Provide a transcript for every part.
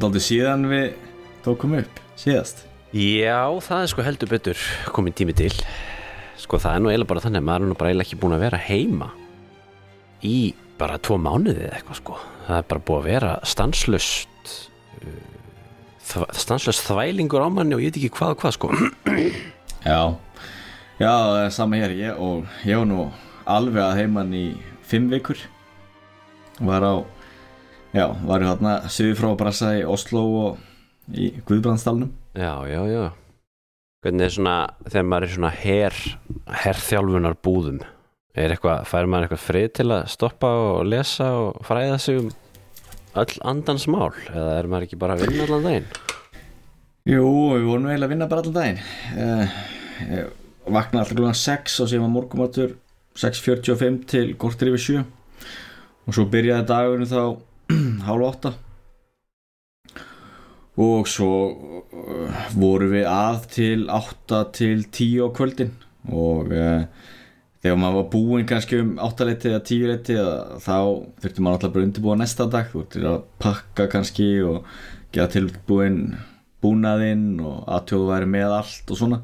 Þannig aldrei síðan við tókum upp síðast. Já, það er sko heldur betur komin tími til. Sko það er nú eiginlega bara þannig að maður er nú bara eiginlega ekki búin að vera heima í bara tvo mánuði eða eitthvað sko. Það er bara búið að vera stanslust uh, stanslust þvælingur á manni og ég veit ekki hvað og hvað sko. Já, já það er sama hér. Ég, og ég var nú alveg að heimann í fimm vikur. Var á já, var ég hérna sögur frá að brasa í Oslo og í Guðbrandsdalnum. Já, já, já. Hvernig er svona, þegar maður er svona her, herþjálfunar búðum er eitthvað, fær maður eitthvað frið til að stoppa og lesa og fræða sig um öll andans mál? Eða er maður ekki bara að vinna allan daginn? Jú, við vorum eiginlega að vinna bara allan daginn. Uh, Ég vaknaði alltaf klúan 6 og síðan var morgumatur 6.45 til kortir yfir 7 og svo byrjaði dagurinn þá hálf 8 og svo uh, vorum við að til 8 til 10 á kvöldin. Og uh, þegar maður var búinn kannski um 8 leiti eða 10 leiti þá þurfti maður alltaf bara undirbúa næsta dag. Þú þurfti að pakka kannski og gera tilbúinn búnaðinn og aðtjóðu væri með allt og svona.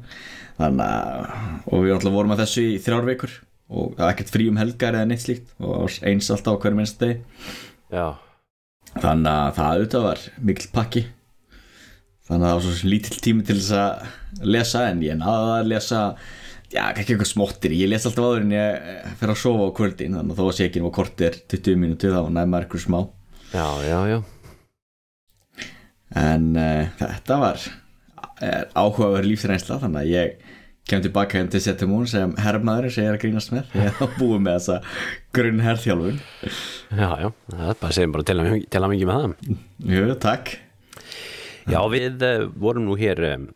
Að og við alltaf vorum að þessu í þrjár vikur. Og ekkert frí um helgar eða neitt slíkt. Og eins alltaf á hverju minnst deg Já, þannig að það auðvitað var mikil pakki. Þannig að það var svo lítill tími til þess að lesa en ég náði að lesa já, ekki eitthvað smottir, ég les alltaf áður en ég fer að sofa á kvöldin þannig að þó að sé ekki nú að kortir 20 minúti þá næma eitthvað smá. Já, já, já. En uh, þetta var er áhugaverð lífsreynsla þannig að ég kem tilbaka til Setumún sem herrmaður sem ég er að grínast með. Ég er að búið með þessa grunn herrþjálfun Já, já, það er bara segjum bara til að, að mingi með það. Jú, takk. Já, við uh, vorum nú hér uh,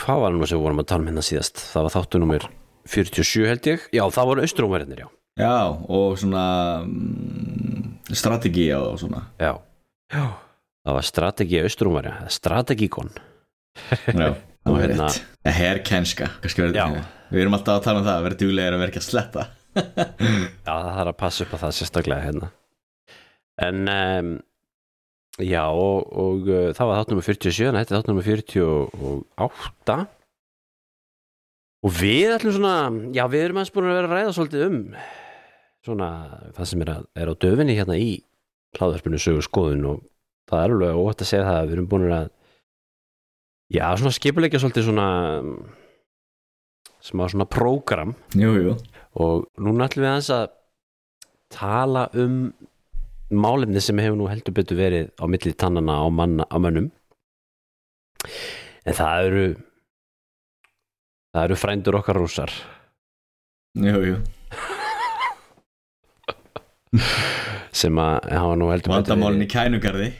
hvað var nú sem við vorum að tala um hérna síðast? Það var þáttu nummer 47 held ég. Já, það voru austrómverðinir, já. Já, og svona um, strategi og svona. Já, já. Það var strategi austrómverja strategíkon. Já, það Og hérna- rétt Herrkenska. Við erum alltaf að tala um það, að vera duglegir að verka að sletta Já, það þarf að passa upp á það sérstaklega hérna. En um, Já, og, og uh, það var þátt nummer 47 en þetta er þátt nummer 48 Og við ætlum svona Já, við erum aðeins búin að vera að ræða svolítið um svona það sem er, að, er á döfinni hérna í hláðverfinu sögur skoðun og það er alveg óvægt að segja það að við erum búin að Já, svona skipulegja svolítið svona smá svona prógram. Og núna ætlum við aðeins að tala um málefni sem hefur nú heldur betur verið á milli tannana á, manna, á mönnum. En það eru það eru frændur okkar rússar. Jú, jú. Sem að hafa nú heldur betur Vandamálin í kænugarði.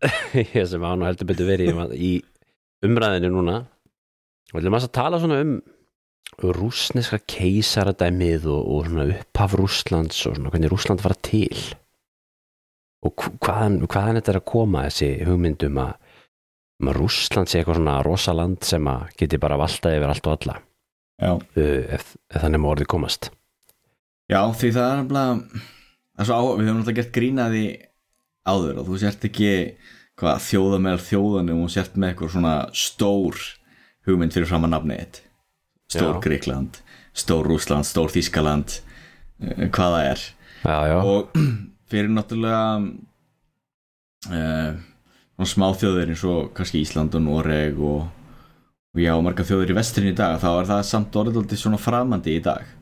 Verið, sem hafa nú heldur betur verið í umræðinu núna. Og ætlum að tala svona um rússneska keisaradæmið og, og svona upphaf Rússlands og svona hvernig Rússland var til. Og hv- hvaðan, hvaðan þetta er að koma þessi hugmyndum að, um að Rússland sé eitthvað svona rosaland sem að geti bara valtað yfir allt og alla. Uh, ef, ef þannig má orðið komast. Já því það er á, við höfum náttúrulega gert grínaði áður og þú sért ekki hvað, þjóða meðal þjóðanum og sért með eitthvað svona stór hugmynd fyrir fram að nafni eitt stór Já. Gríkland, stór Rússland, stór Þískaland uh, hvað það er. Já, já, og fyrir náttúrulega uh, svona smá þjóðir eins og kannski Ísland og Noreg og, og já, marga þjóðir í vesturinn í dag þá er það samt alltaf svona framandi í dag.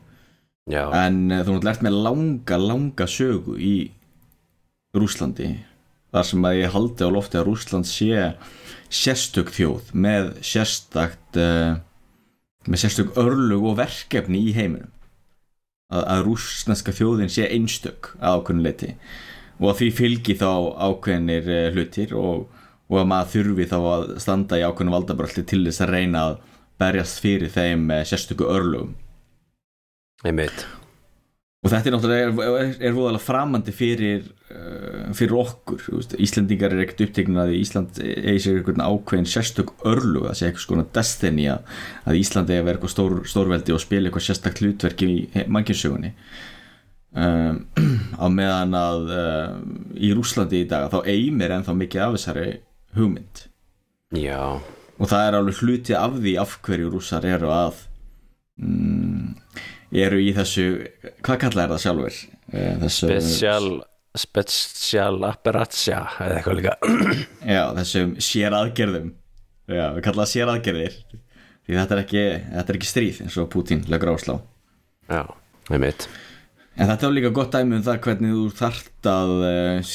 Já, en uh, þú náttúrulega ert með langa, langa sögu í Rúslandi þar sem að ég haldi á lofti að Rúsland sé sérstök þjóð með sérstakt uh, með sérstök örlug og verkefni í heiminum. Að, að rúsneska þjóðin sé einstök að ákveðin leiti og að því fylgi þá ákveðinir uh, hlutir og, og að maður þurfi þá að standa í ákveðinu valdabröldi til þess að reyna að berjast fyrir þeim uh, sérstöku örlugum einmitt og þetta er náttúrulega er, er, voðalega framandi fyrir uh, fyrir okkur, veist, Íslendingar er ekkert uppteknir að Ísland eigi sér einhvern ákveðin sérstök örlug, það sé eitthvað skona destiny að, Ísland eigi að vera eitthvað stór, stórveldi og spila eitthvað sérstakt hlutverk í mannkinsögunni um, á meðan að um, í Rúslandi í dag þá eimir ennþá mikið af þessari hugmynd. Já, og það er alveg hluti af því af hverju rússar eru að mm, eru í þessu hvað kalla er það sjálfur Eh, þessu, special special apparatsja eða eitthvað líka. Já, þessum séraðgerðum. Já, við kalla það séraðgerðir. Því þetta er ekki, þetta er ekki stríð eins og Putin leggur áslá já, með mitt en þetta er líka gott dæmi um það hvernig þú þart að uh,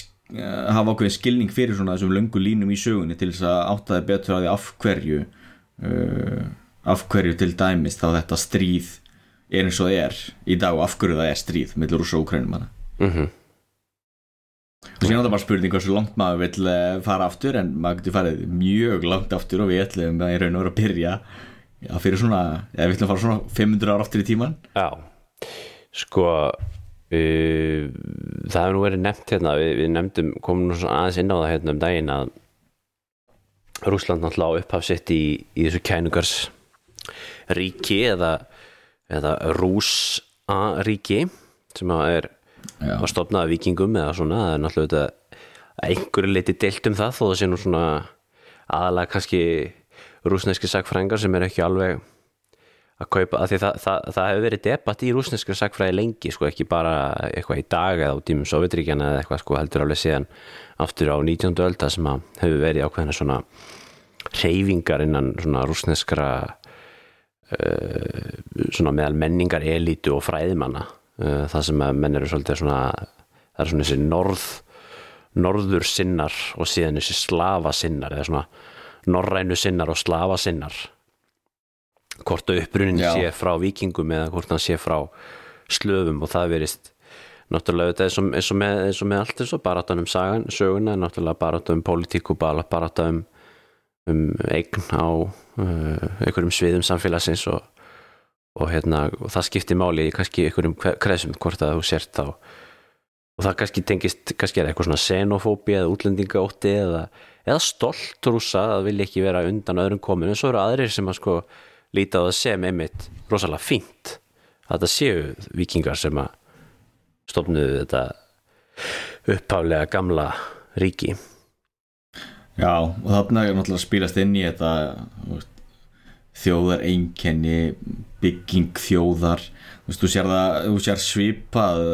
hafa ákveðin skilning fyrir svona þessum löngu línum í sögunni til þess að átta þig betur að því af hverju uh, af hverju til dæmis þá þetta stríð er eins og það er í dag og af hverju það er stríð mellur rúsa og ukrænum hana mm og síðan er það bara spurning hversu langt maður vill eh, fara aftur en maður getur farið mjög langt aftur og við ætlum að í raun og vera að byrja já, fyrir svona, eða við ætlum að fara svona 500 ára aftur í tíman Já, sko uh, það hefur nú verið nefnt hérna, við, við nefndum, komum nú svona aðeins inn á það hérna um daginn að Rússland náttúrulega á upphaf sitt í, í þessu kænugars ríki eða, eða Rúsa ríki sem að er já, var stofnað af vikingum eða svona, það er náttúrulega að einhverju leiti deilt um það þó það sé nú svona aðalega kannski rúsneski sagfræðingar sem er ekki alveg að kaupa, af því það, það, það hefur verið debatt í rúsneski sagfræði lengi sko, ekki bara eitthvað í dag eða á tímum Sovjetríkjana eða eitthvað sko, heldur alveg síðan aftur á 19. ölda sem að hefur verið ákveðina svona reyfingar innan svona rúsneskra svona meðal menningar elítu og fræðimanna uh, það sem að menn eru svolítið svona það er svona þessi norð norður sinnar og síðan þessi slafa sinnar eða svona norrænu sinnar og slafa sinnar hvort að upprunin Já. sé frá vikingum eða hvort hann sé frá slöfum og það verist náttúrulega þetta eins og, eins og, með, eins og með allt eins og baráttan um sagan, söguna náttúrulega um pólitík og bara- baráttan um, um eign á einhverjum sviðum samfélagsins og, og, hérna, og það skiptir máli í kannski einhverjum kreðsum hvort að þú sért þá. Og það kannski tengist, kannski er eitthvað svona xenofóbi eða útlendingaótti eða, eða stolt rúsa að vilja ekki vera undan öðrum komin. En svo eru aðrir sem að sko líta á það sem einmitt rosalega fínt að það séu vikingar sem að stofnuðu þetta upphaflega gamla ríki já, og þarna er náttúrulega að spilast inn í þetta þjóðar einkenni bygging þjóðar. Þú, þú sér sér svipað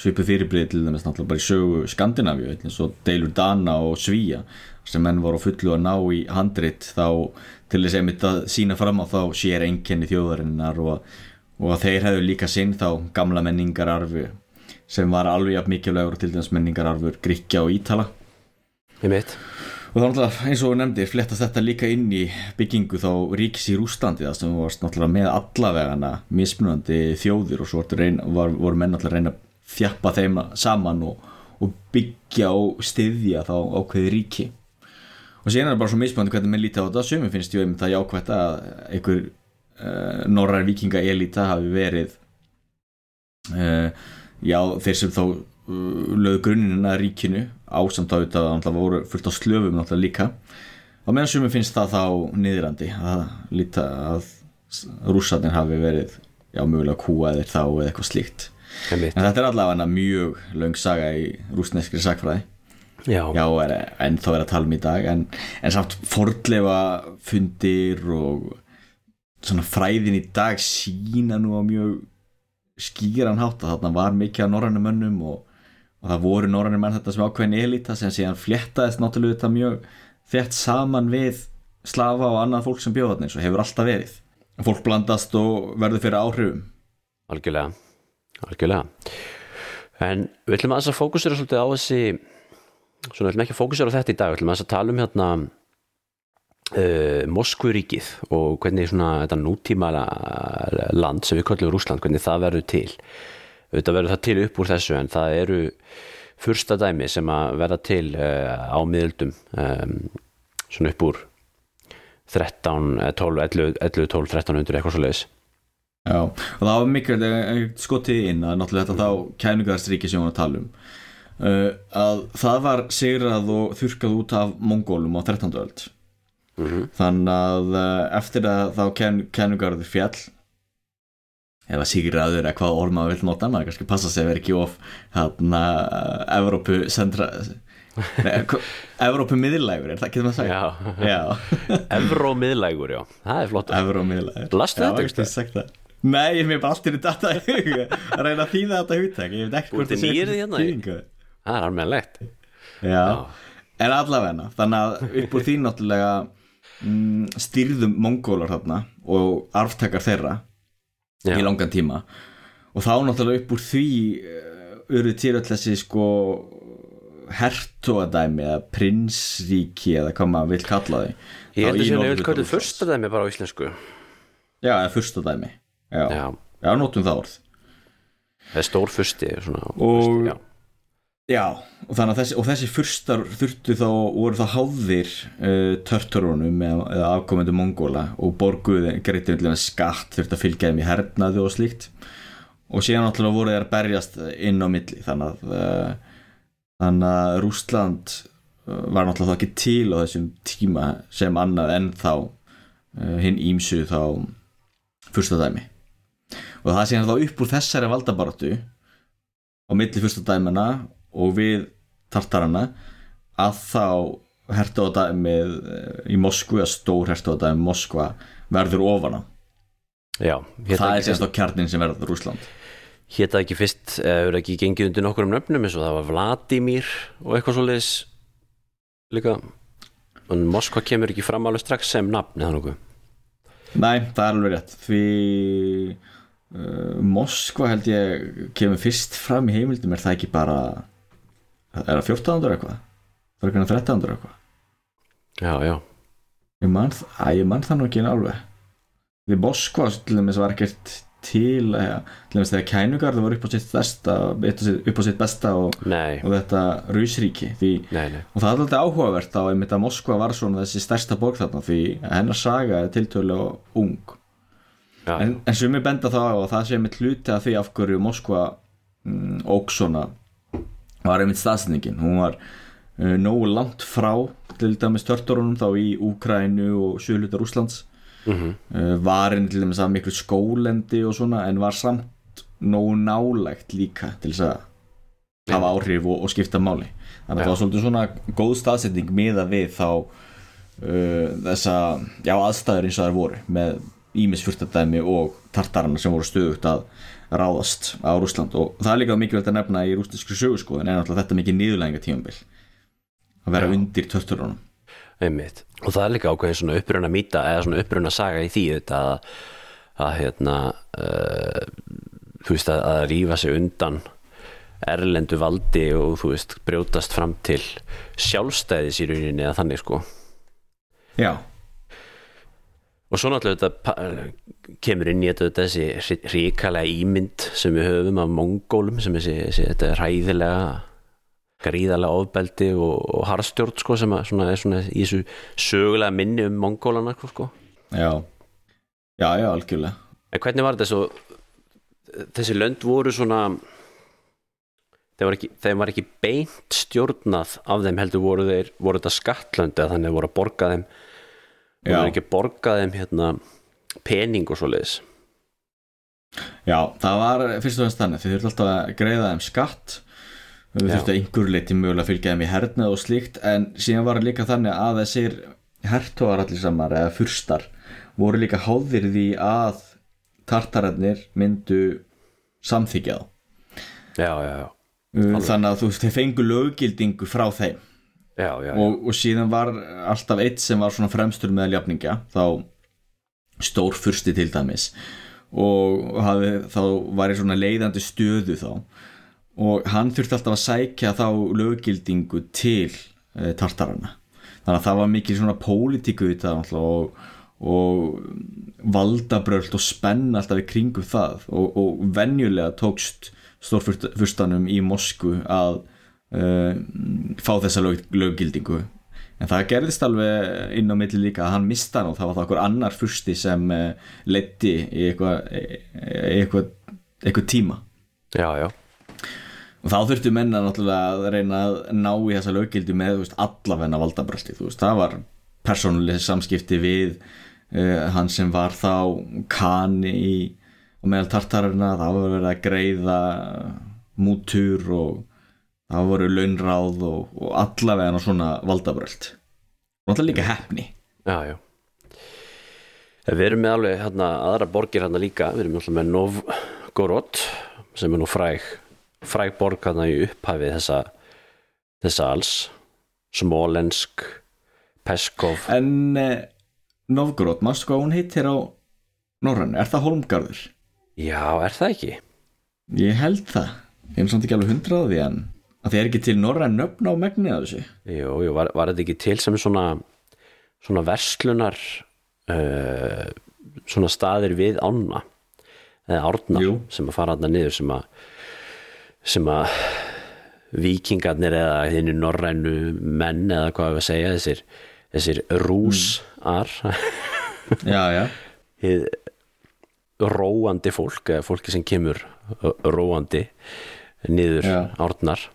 svipið fyrirbrið til dæmis náttúrulega bara í sögu Skandinavíu eins og deilur Dana og Svíja sem menn voru fullu að ná í handrit þá til þess einmitt að sína fram á þá sér einkenni þjóðarinnar og, og þeir hefðu líka sinn þá gamla menningararfu sem var alveg mikilvægur til dæmis menningararfur Gríkja og Ítala og þá náttúrulega eins og nefndir flettast þetta líka inn í byggingu þá ríkis í Rúslandi það sem varst náttúrulega með allavegana mismunandi þjóðir og svo vartu reyn, var, voru menn náttúrulega að reyna að þjappa þeim saman og, og byggja og styðja þá ákveði ríki. Og síðan er það bara svo mismunandi hvernig menn líti á þetta. Sumum finnst ég um það jákvætt að einhver uh, norrar vikinga elita hafi verið uh, já þeir sem þá uh, lögðu grunninn að ríkinu ásamt á þetta að það voru fullt á slöfum náttúrulega líka. Og meðan sumum finnst það þá niðrandi að líta að rússarnir hafi verið já mögulega kúaðir þá eða eitthvað slíkt. En þetta er allavega mjög löng saga í rússneskri sagfræði Já, já er ennþá er að tala um í dag en, en samt fordlefa fundir og svona fræðin í dag sína nú á mjög skýran hátt að þarna var mikið af norrænum mönnum og, og það voru norrænum menn þetta sem ákveðin elita sem síðan fléttaðist náttúrulega þetta mjög þett saman við slafa og annað fólk sem bjóða þarna eins og hefur alltaf verið. Fólk blandast og verður fyrir áhrifum. Algjörlega algjörlega. En við ætlum aðeins að fókusera svolítið á þessi svona við ætlum ekki að fókusera á þetta í dag við ætlum aðeins að tala um hérna uh, Moskvuríkið og hvernig svona þetta nútíma land sem við kallum Rúsland, hvernig það verður til auðvitað verður það til upp úr þessu en það eru fyrsta dæmi sem að verða til uh, á miðöldum um, svona upp úr 13, eh, 12, 11, 11 12, 1300 eitthvað svo leiðis Já, og það var mikilvægt að skotið inn að náttúrulega þetta þá kænugarstríki sem við varum að tala um uh, að það var sigrað og þurkað út af mongólum á 13. öld mm þannig að eftir að þá kæn, kænugarður fjall eða sigraður eða hvað orð maður vil nota maður kannski passa sig að vera ekki of hérna Evrópu sentra Evrópu miðlægur er það getur maður að Já, segja já, Evró miðlægur, já, það er flott. Evrópu miðlægur. Lastu þetta, Já, get sagt það. Nei, ég mér bara allt í huga að reyna að þýða þetta hugtak. Ég veit ekki hvort það sé nýrð hérna. Það er almennlegt Já, en allavegna þannig að upp úr því náttúrulega mm, stýrðum mongólar þarna og arftakar þeirra Já. í langan tíma. Og þá náttúrulega upp úr því uh, urðu til öll þessi sko hertóadæmi eða prinsríki eða hvað maður vil kalla því Ég held Þá í að séu Norður- nefnilega kvöldu fyrsta dæmi bara á íslensku. Já, eða fyrstadæmi Já, já. Já, notum það orð. Það er stór fyrsti svona, Og- fyrsti, já. Og, þannig að þessi, og þessi fyrstar þurftu þá, voru þá háðir uh, törturunum eða, eða afkomendu mongóla og borguði greitti með skatt þurftu að fylgja þeim í hernaði og slíkt og síðan náttúrulega voru þeir berjast inn á milli þannig að uh, þannig að Rústland uh, var náttúrulega ekki til á þessum tíma sem annað en þá uh, hinn ímsu þá fyrsta dæmi og það sé þá upp úr þessari valdabaratu á milli fyrsta dæmina og við tartarana að þá hertu á dæmið eh, í Moskvu að stór hertu á dæmið Moskva verður ofana já það er sérst á kjarnin sem verður Rúsland Hétta ekki fyrst, hefur ekki gengið undir nokkur um nöfnum eins og það var Vladimir og eitthvað svoleiðis líka. En Moskva kemur ekki fram alveg strax sem nafn eða nokkuð? Nei, það er alveg rétt. Því uh, Moskva held ég kemur fyrst fram í heimildum er það ekki bara er það 1400 eitthvað? Það er ekki 1300 eitthvað? Já, já, ég man, að, ég man það nú ekki alveg. Því Moskva til dæmis var ekkert til eða, til dæmis þegar kænugarði var upp á sitt besta, upp á sitt besta og, og þetta Rúsríki og það er alltaf áhugavert á einmitt að Moskva var svona þessi stærsta borg þarna því hennar saga er tiltölu ung. Já, en, en sem ég benda þá að það sé einmitt hluti af því af hverju Moskva mm, óg svona var einmitt staðsendingin hún var uh, nógu langt frá til dæmis törtorunum þá í Úkrænu og sjölutar Úslands mm uh, var henni til dæmis að miklu skólendi og svona en var samt nógu nálægt líka til þess að hafa áhrif og, og skipta máli. Þannig að Já. það var svolítið svona góð staðsetning miða við þá uh, þessa, já aðstæður eins og þær voru með Ímis fyrstadæmi og tartarana sem voru stöðugt að ráðast á Rúsland og það er líka mikilvægt að nefna í rústinskri sögurskoðun en náttúrulega þetta mikið niðurlæginga tímabil að vera Já. undir törturunum einmitt. Og það er líka ákveðin svona uppruna mýta eða svona uppruna saga í því þetta að, að hérna uh, þú veist að, að rífa sig undan erlendu valdi og þú veist brjótast fram til sjálfstæðis í rauninni eða þannig sko. Já, og svo náttúrulega þetta kemur inn í þetta þessi ríkalega ímynd sem við höfum af mongólum sem þessi, þessi þetta er hræðilega gríðarlega ofbeldi og, og harðstjórn sko sem að svona, er svona í þessu sögulega minni um mongólana sko já. Já, já, algjörlega. En hvernig var þetta svo þessi lönd voru svona þeim var ekki, þeim var ekki beint stjórnað af þeim heldur voru þeir voru þetta skattlönd eða þannig voru að borga þeim? Voru Já. ekki að borga þeim hérna pening og svoleiðis. Já, það var fyrst og fremst þannig. Þið þurftu alltaf að greiða þeim skatt. Já. þurftu einhver leiti mögulega að fylgja þeim í hernað og slíkt. En síðan var líka þannig að þessir hertóar allir samar eða fyrstar voru líka háðir því að tartararnir myndu samþykja þá. Já, já, já, Uh, þannig að þú veist, þeir fengu löggildingu frá þeim. Já, já, já. og, og síðan var alltaf eitt sem var svona fremstur með ljafningja þá stór fyrsti til dæmis. Og hafi, þá var ég svona leiðandi stöðu þá. Og hann þurfti alltaf að sækja þá löggildingu til e, tartarana þannig að það var mikið svona pólitíku og, og valdabröld og spenn alltaf í kringum það. Og, og venjulega tókst stórfurstanum í Mosku að uh, fá þessa lög, löggildingu en það gerðist alveg inn á milli líka að hann mista hann og það var það okkur annar fursti sem uh, letti í eitthvað eitthvað, eitthvað tíma. Já, já. og þá þurftu menna náttúrulega að reyna að ná í þessa löggildi með veist, allavenna valdabröldi það var persónuleg samskipti við uh, hann sem var þá kan í og meðal tartarina það var verið að greiða mútur og það voru launráð og, og allavega svona valdabröld og alltaf líka hefni já, já. Við erum með alveg hérna, aðra borgir hérna líka, við erum alltaf með Novgorod sem er nú fræg fræg borg hérna í upphæfið þessa, þessa alls. Smolensk Peskov. En eh, Novgorod, mástu hvað hún heitir á Norrann, er það Holmgarður? Já, er það ekki? Ég held það, ég er samt ekki alveg hundraði en að það er ekki til Norrann nöfn á megni að þessu. Jú, jú, var, var þetta ekki til sem svona svona verslunar uh, svona staðir við ána eða árnar Jú. sem að fara þarna niður sem að sem að vikingarnir eða þinni norrænu menn eða hvað við að segja þessir, þessir rúsar. Já, já, hið róandi fólk eða fólki sem kemur róandi niður Já. árnar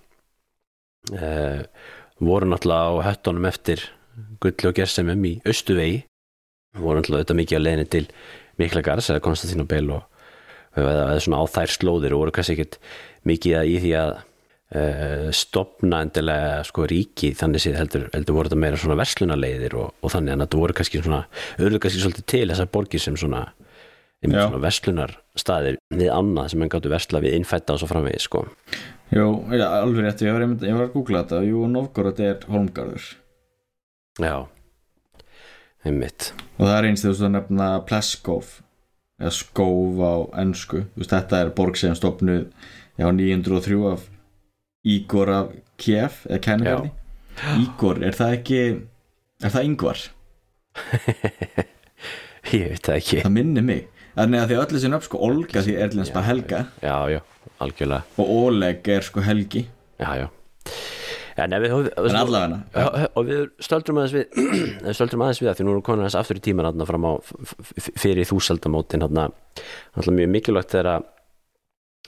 voru náttúrulega á höttunum eftir gulli og gersemum í Östuvegi voru náttúrulega þetta mikið að leiðinu til Mikla Gars eða Konstantín og Bell og eða, svona á þær slóðir og voru kannski ekkert mikið að í því að uh, stopna endilega sko ríki þannig séð heldur, heldur voru þetta meira svona verslunarleiðir og, og þannig að þetta voru kannski svona auðvitað kannski svolítið til þessar borgir sem svona, svona verslunarstaðir við annað sem enn gáttu versla við innfætta og svo framvegis sko jú, já, alveg rétt, ég var, ég var að googla þetta. Jú, Novgorod er Holmgarður já, einmitt. Og það er eins þegar þú nefna Pleskov eða Skóf á ennsku þetta er borg sem stopnuð já, 903 af Ígor af Kiev eða Kennegarði Ígor, er það ekki er það yngvar? ég veit það ekki. Það minnir mig. Þannig að því að öll þessi nöfn sko Olga því er þess bara Helga. já, já, algjörlega. Og Oleg er sko Helgi. Já, já. En við, en allavega Já, og við stöldrum aðeins við við stöldrum aðeins við það því nú erum konar aðeins aftur í tíman þarna fram á fyrir þúsaldamótin alltaf mjög mikilvægt þegar að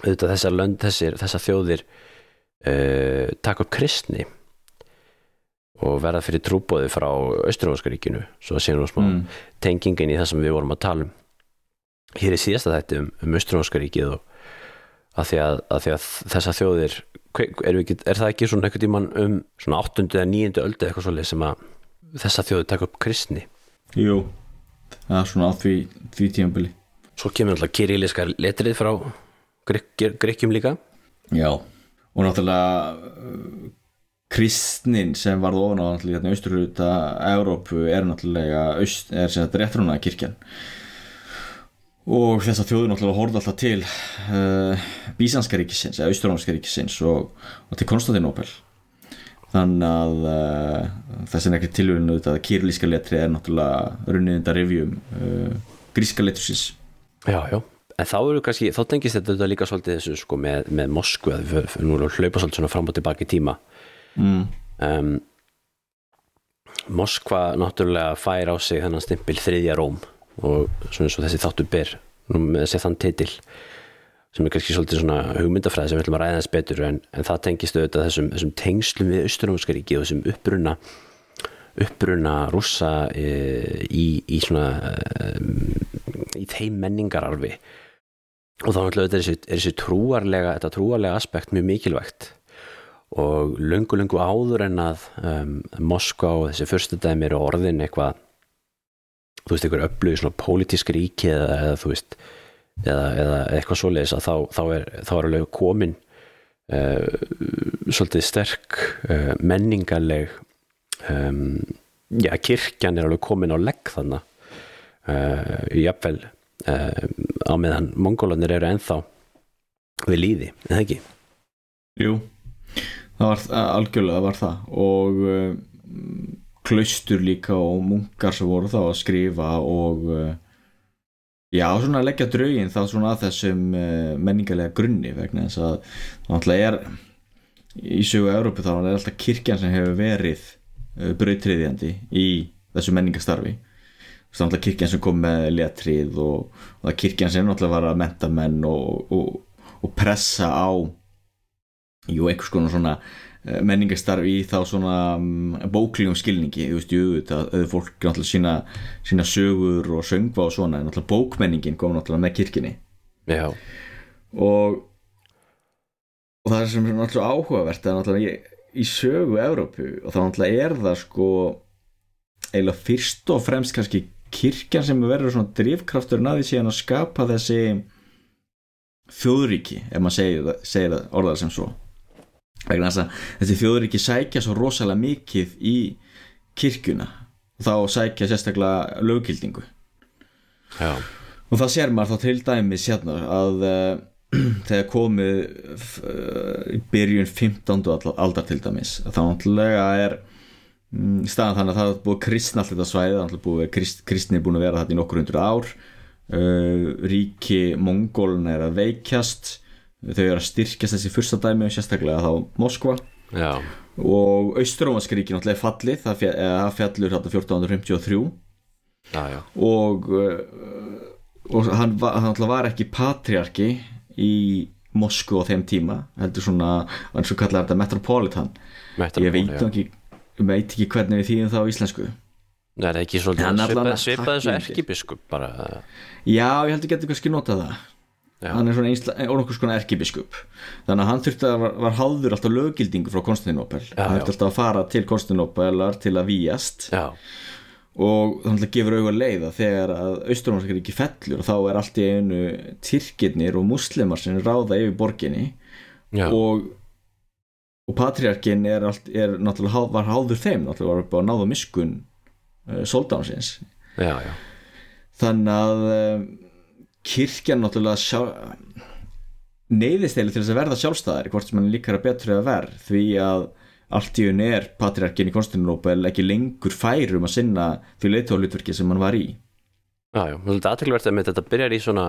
auðvitað þessar lönd, þessir, þessar þjóðir uh, taka upp kristni og verða fyrir trúbóði frá Austurófaskaríkinu svo að séu nú smá mm. tengingin í það sem við vorum að tala um. Hér er síðasta þetta um, um Austurófaskaríkið og að því að, að því að þessar þjóðir er, ekki, er það ekki svona einhvern tíman um svona 8. eða 9. öldu eitthvað svolítið sem að þessar þjóðir taka upp kristni Jú, það er svona á því, því tímabili svo kemur alltaf kyrilíska letrið frá Grek- Grekkjum líka Já, og náttúrulega uh, kristnin sem varð ofan á náttúrulega hérna austurhluta Evrópu er náttúrulega aust, er sem þetta réttrúna kirkjan og þess að þjóður náttúrulega horfði alltaf til uh, Bísanska ríkisins eða Austurónska ríkisins og, og til Konstantinopel þannig að uh, þess er ekki tilvíðinu auðvitað að kýrlíska letri er náttúrulega runnið undan rifjum uh, gríska letrisins já, já. En þá eru kannski, þá tengist þetta líka svolítið þessu sko með, með Moskvu að við nú erum við að hlaupa svolítið svona fram og tilbaka í tíma. Mm. um, Moskva náttúrulega fær á sig þennan stimpil þriðja Róm og svona og þessi þáttu ber með þessi þann titil sem er kannski svolítið svona hugmyndafræði sem við ætlum að ræða þess betur en, en það tengist auðvitað þessum, þessum tengslum við Austurómska ríki og þessum uppruna uppruna rússa e, í, í svona e, í þeim menningararfi. Og þá er þessi, er þessi trúarlega þetta trúarlega aspekt mjög mikilvægt. Og löngu löngu áður en að um, Moskva og þessi fyrstu dæmi eru orðin eitthvað þú veist, einhver upplöðu svona pólitísk ríki eða, eða þú veist eða, eða eitthvað svoleiðis að þá, þá, er, þá er alveg komin uh, svolítið sterk uh, menningarleg um, já, kirkjan er alveg komin á legg þannig uh, jafnvel uh, á meðan mongólanir eru ennþá við líði, eða ekki? Jú, það var algjörlega var það og klaustur líka og munkar sem voru þá að skrifa og uh, já, svona að leggja draugin þá svona að þessum uh, menningarlega grunni vegna þess að náttúrulega er í sögu Európu þá er alltaf kirkjan sem hefur verið uh, brautriðjandi í þessu menningastarfi það er alltaf kirkjan sem kom með letrið og, og það kirkjan sem náttúrulega var að menta menn og, og, og pressa á jú, einhvers konar svona eh, menningastarf í þá svona um, bóklegum skilningi, þú veist, jú, það auðvitað fólk náttúrulega sína, sína sögur og söngva og svona, en náttúrulega bókmenningin kom náttúrulega með kirkjunni. Já, og og það er sem er náttúrulega áhugavert er náttúrulega í, í sögu Evrópu og það náttúrulega er það sko eiginlega fyrst og fremst kannski kirkjan sem verður svona drifkraftur naði síðan að skapa þessi þjóðríki ef maður segir, segir orðað sem svo vegna þess að þessi þjóðríki sækja svo rosalega mikið í kirkjuna. Og þá sækja sérstaklega löggildingu. Já, og það sér maður þá til dæmis hérna að uh, þegar komið uh, í byrjun 15. all- aldar til dæmis þá náttúrulega er mm, staðan þannig að það er búið kristna allt þetta svæði, það er búið krist, kristni er búin að vera þetta í nokkur hundur ár. Uh, ríki Mongólun er að veikjast þau eru að styrkjast þessi fyrsta dæmi sérstaklega þá Moskva. Já, og Austurómansk ríki náttúrulega er fallið það það fjallur hérna 1453 já, já, og, uh, og hann, hann náttúrulega var ekki patriarki í Moskvu á þeim tíma heldur svona, eins og kallar þetta metropolitan. Ég veit, ekki, veit ekki hvernig við þýðum það á íslensku. Nei, það er ekki Hann svolítið er allan svipað, að svipað þessu erkibiskup bara, já, ég heldur getur kannski notað það já, hann er svona einsla, orðnokkur skona erkibiskup. Þannig að hann þurfti að var, var háður alltaf löggildingu frá Konstantinopel. Já, hann þurfti alltaf að fara til Konstantinopelar til að víjast. Já, og þannig að gefur auðvitað leið að þegar að Austurómanskar ekki fellur þá er allt í einu tyrkirnir og muslimar sem ráða yfir borginni. Já, og og patriarkin er, allt, er náttúrulega var háður þeim náttúrulega var upp á náðu miskun uh, soldánsins já, já, þannig að uh, kirkjan náttúrulega sjá, neyðist eða til þess að verða sjálfstæðari hvort sem hann líkar að betur eða verð því að allt í unni er patriarkin í Konstantinopel ekki lengur færum að sinna því leitóhlutverki sem hann var í. Já, já, þetta aðteklisvert að þetta byrjar í svona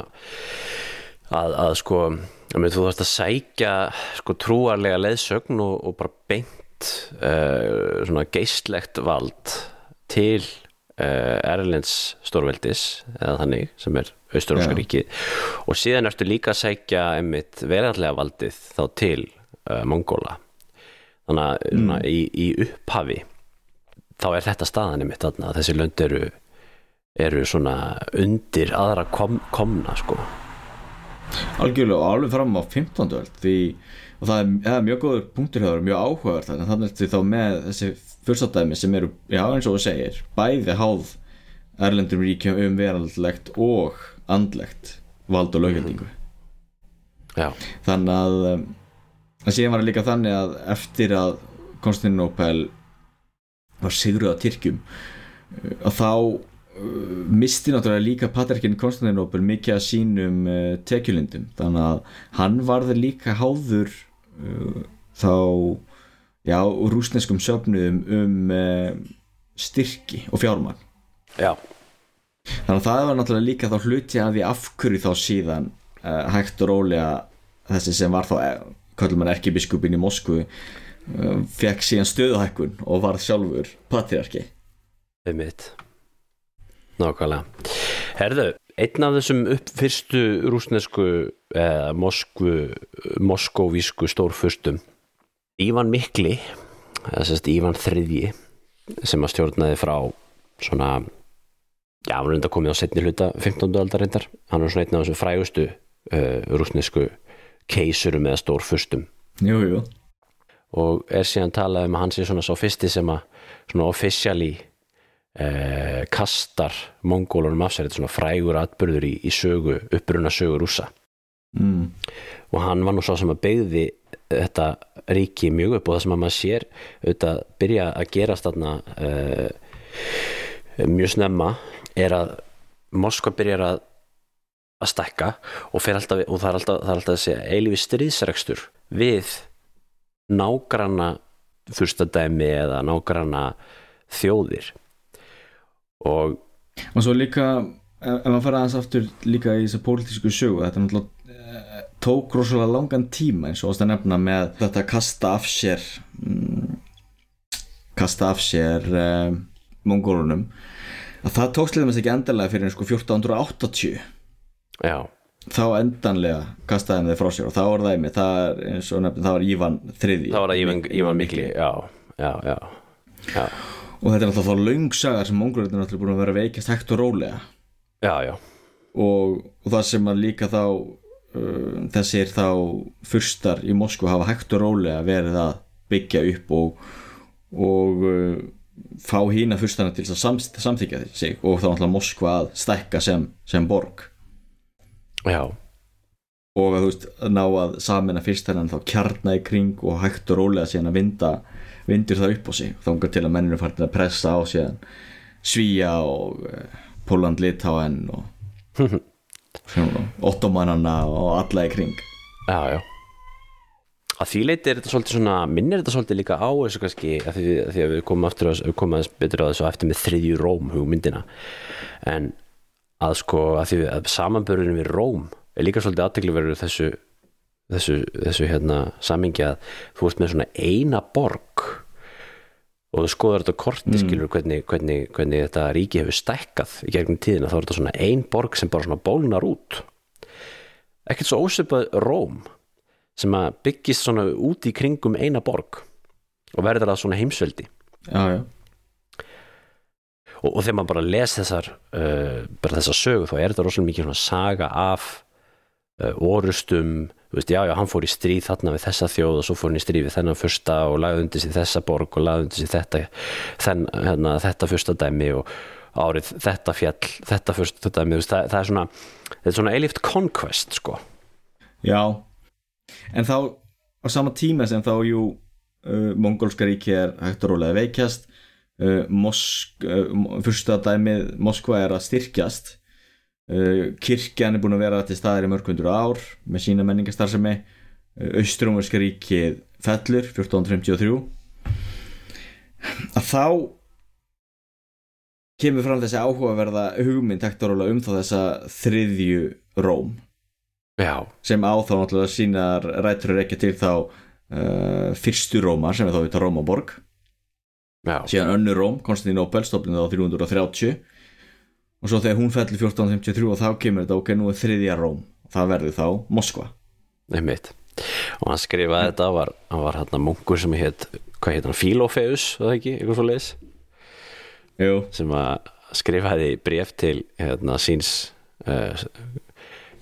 að, að sko að þú þarfst að sækja sko trúarlega leiðsögn og, og bara beint uh, svona geistlegt vald til Erlends stórveldis eða þannig sem er Austurómska Já. ríkið og síðan ertu líka að sækja einmitt verðarlega valdið þá til uh, Mongóla þannig að mm. í, í upphafi þá er þetta staðan einmitt þarna að þessi lönd eru eru svona undir aðra kom, komna sko algjörlega og alveg fram á 15. öld því og það er, það er mjög góður punktur þér, mjög áhugavert þannig að þannig ertu þá með þessi fyrstadæmi sem eru, já eins og þú segir bæði háð erlendum ríkjum um veraldlegt og andlegt vald og lögjöldingu já, þannig að um, að síðan var það líka þannig að eftir að Konstantinopel var sigruð á Tyrkjum uh, að þá uh, misti náttúrulega líka patriarkin Konstantinopel mikið af sínum uh, tekjulindum. Þannig að hann varði líka háður uh, þá já, rúsneskum söfnuðum um uh, styrki og fjármagn. Já, þannig að það var náttúrulega líka þá hluti að því af hverju þá síðan uh, hægt og rólega þessi sem var þá eh, kallum hann erkibiskupin í Moskvu fekk síðan stöðuhækkun og varð sjálfur patriarki. Einmitt. Nákvæmlega. Herðu, einn af þessum upp fyrstu rúsnesku eða Moskvu moskóvísku stórfustum Ívan Mikli eða sérst Ívan þriðji sem að stjórnaði frá svona já, hann er enda komið á setni hluta 15. aldar reyndar, hann er svona einn af þessum frægustu uh, rúsnesku keisurum eða stórfustum jú, jú. og er síðan talað um að hann sé svona svo fyrsti sem að svona officially eh, kastar mongólunum af sér þetta svona frægur atbyrður í, í sögu, uppruna sögu rúsa mm. og hann var nú svo sem að beigði þetta ríki mjög upp og það sem að maður sér auðvitað byrja að gerast þarna eh, mjög snemma er að Moskva byrjar að að stækka og, alltaf, og það er alltaf, það er alltaf þessi eilífi stríðsrekstur við nágranna fyrstadæmi eða nágranna þjóðir. Og og svo líka ef maður fara aðeins aftur líka í þessa pólitísku sögu þetta er náttúrulega tók rosalega langan tíma eins og ást að nefna með þetta að kasta af sér mm, kasta af sér uh, mongólunum. Að það tókst liðum þess ekki endanlega fyrir sko 1480 já, þá endanlega kastaði þeir frá sér og þá var það það er eins og nefnir, það var Ívan þriði það var að Ívan, Ívan Mikli já, já, já, já, og þetta er náttúrulega þá löngsagar sem mongólunir er náttúrulega búin að vera veikast hægt og rólega. Já, já. og, og það sem að líka þá þessir þá fyrstar í Moskva hafa hægt og rólega verið að byggja upp og, og uh, fá hína fyrstarna til að sam, samþykja sig og þá náttúrulega Moskva að stækka sem, sem borg. Já, og að þú veist að ná að samina fyrstarnan þá kjarna í kring og hægt og rólega síðan að vinda vindur það upp á sig. Þá engar til að menninu farin að pressa á síðan Svíja og uh, Póland Litáen og ottomannana og alla í kring. Já, já. Að því leiti er þetta svolítið svona minnir þetta svolítið líka á þessu kannski að því, að því að við komum aftur að aðeins betur á þessu eftir með þriðju Róm hugmyndina. En að sko að því að samanbörðin við Róm er líka svolítið aðtegli verið þessu þessu, þessu hérna samingi að þú veist með svona eina borg og þú skoðar þetta korti mm. skilur hvernig, hvernig, hvernig þetta ríki hefur stækkað í gegnum tíðina þá er þetta svona ein borg sem bara svona bólnar út ekkert svo ósipað Róm sem að byggist svona út í kringum eina borg og verður það svona heimsveldi já, já. og, og þegar maður bara les þessar uh, bara þessar sögu þá er þetta rosalega mikið svona saga af uh, orustum, veist, já, já, hann fór í stríð þarna við þessa þjóð og svo fór hann í stríð við þennan fyrsta og lagði undir sig þessa borg og lagði undir sig þetta þenn, hérna, þetta fyrsta dæmi og árið þetta fjall, þetta fyrsta dæmi veist, það, það er svona, þetta er svona eilift conquest, sko. Já, en þá á sama tíma sem þá jú uh, mongolska ríki er hægt og rólega veikjast uh, uh, fyrsta dæmið Moskva er að styrkjast kirkjan er búin að vera til staðir í mörgundur ár með sína menningastarsemi uh, Austrúmerska ríkið fellur 1453 að þá kemur fram þessi áhugaverða hugmynd rólega um þá þessa þriðju Róm. Já, sem á þá náttúrulega sínar rættur ekki til þá uh, fyrstu Rómar sem er þá við Rómaborg. Já, síðan önnur Róm, Konstantinopel stofnið á 330 og svo þegar hún fellur 1453 og þá kemur þetta ok, nú er þriðja Róm. Það verður þá Moskva. Einmitt. Og hann skrifaði þetta, var, hann var hérna munkur sem heit, hvað heit hann, Filofeus var það ekki, eitthvað svo leis sem að skrifaði bref til hérna síns uh,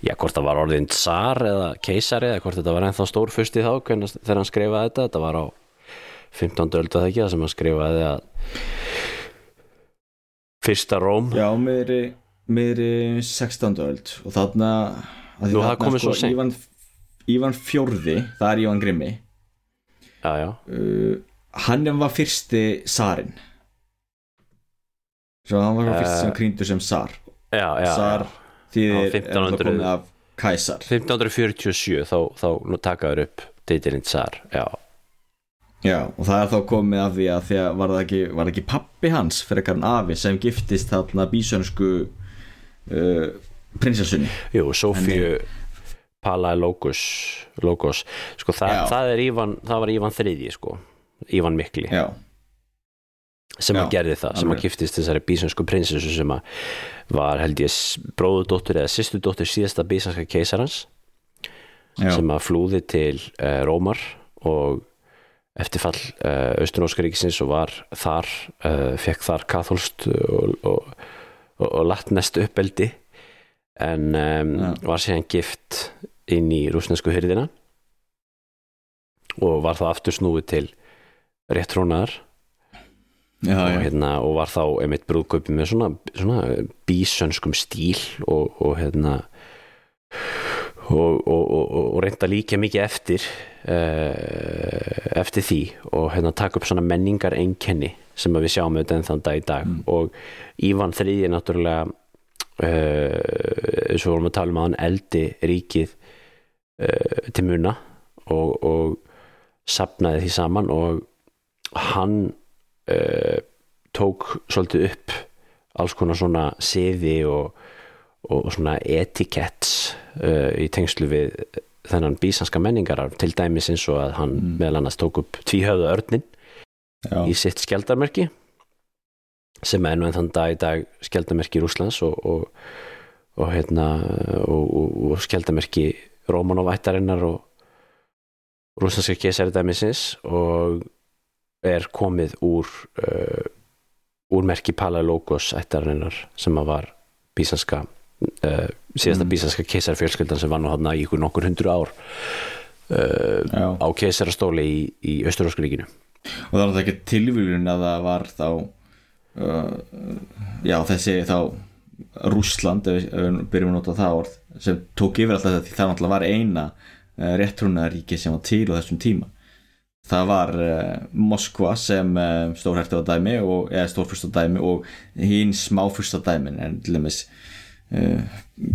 já, hvort það var orðin tsar eða keisari eða hvort þetta var ennþá stór fyrst í þá hvernig, þegar hann skrifaði þetta, þetta var á 15. öldu það ekki, það sem hann skrifaði að fyrsta Róm. Já, meðri meðri 16. öld. Og þarna því Nú, það komið svo seint. Ívan, fjórði, það er Ívan Grimmi. Já, já, uh, hann var fyrsti Sarin. Svo hann var fyrsti sem krýndur sem Sar. Já, já, Sar þýðir Á er það 1500 komið af Kæsar 1547 þá, þá takaður upp titilinn tsar, já Já, og það er þá komið af því að því að var það ekki, var það ekki pappi hans fyrir en afi sem giftist þarna bísönsku uh, prinsessunni? Jú, Sofíu Palaiologos Logos, sko það, það er Ívan það var Ívan þriðji sko. Ívan Mikli, Já, sem að Já, gerði það sem að alveg. giftist þessari bísönsku prinsessu sem að var held ég bróðudóttur eða sýstudóttur síðasta bísanska keisarans já, sem að flúði til uh, Rómar og eftir fall uh, Austunóskaríkisins og var þar, uh, fekk þar katholst og, og, og, og latnest uppeldi en um, Já. var síðan gift inn í rúsnesku hyrðina og var þá aftur snúið til rétt trónaðar já, og, já, hérna, og var þá einmitt brúðkaupi með svona, svona bísönskum stíl og, og hérna og, og, og, og reynda líka mikið eftir uh, eftir því og hérna taka upp svona menningar einkenni sem við sjáum auðvitað enn þann dag í dag. Og Ívan þriði náttúrulega uh, svo vorum að tala um að hann eldi ríkið uh, til muna og, og sapnaði því saman og hann tók svolítið upp alls konar svona siði og, og, og svona etiketts uh, í tengslu við þennan bísanska menningarar til dæmis eins og að hann meðal annars tók upp tvíhöfða örnin já, í sitt skjaldarmerki sem er nú enn þann dag í dag skjaldarmerki Rúslands og, og, og hérna og, og, og skjaldarmerki Rómanovættarinnar og rúslandska keisari dæmisins og er komið úr uh, úr merki Palaiologos ættarinnar sem að var bísanska uh, síðasta bísaska keisarfjölskyldan sem var nú hann í ykkur nokkur hundru ár uh, á keisarastóli í, í Östuróskuríkinu og það er náttúrulega ekki tilvílun að það var þá uh, já þessi þá Rússland, ef við, byrjum að nota það orð sem tók yfir alltaf þetta því það náttúrulega var eina réttrúnaríki sem var til á þessum tíma. Það var Moskva sem stórhærtu á dæmi og, eða stórfyrsta dæmi og hinn smáfyrsta dæmin en til dæmis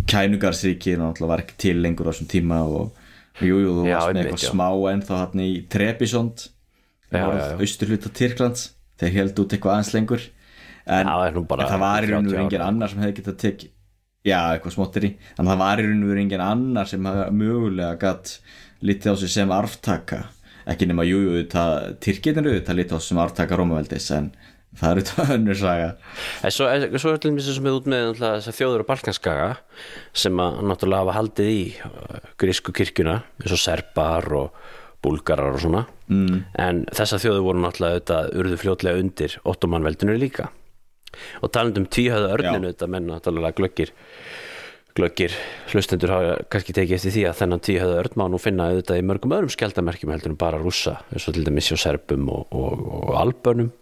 kænugarsríki náttúrulega var ekki til lengur á þessum tíma og jú, jú, þú varst með eitthvað smá en þá hann í Trebisond norð austurhluta Tyrklands þeir held út eitthvað aðeins lengur. En, Já, en það var í raun og 30 veru engin annar sem hefði getað tekið já, eitthvað smottir í. En það var í raun og veru engin annar sem mögulega gatt litið á sig sem arftaka. Ekki nema jú, jú, það litið á sig sem arftaka Rómaveldis en það er auðvitað önnur saga En svo, er til dæmis sem er út með þessar þjóður og Balkanskaga sem að náttúrulega hafa haldið í uh, grísku kirkjuna eins og serbar og búlgarar og svona mm. en þessar þjóður voru náttúrulega auðvitað urðu fljótlega undir ottomanveldinu líka og talandi um tvíhöða örninu Já. auðvitað menn náttúrulega glöggir glöggir hlustendur hafa kannski tekið eftir því að þennan má nú finna auðvitað í mörgum öðrum skjaldamerkjum heldur en bara rússa eins og til dæmis hjá serbum og, og, og albönum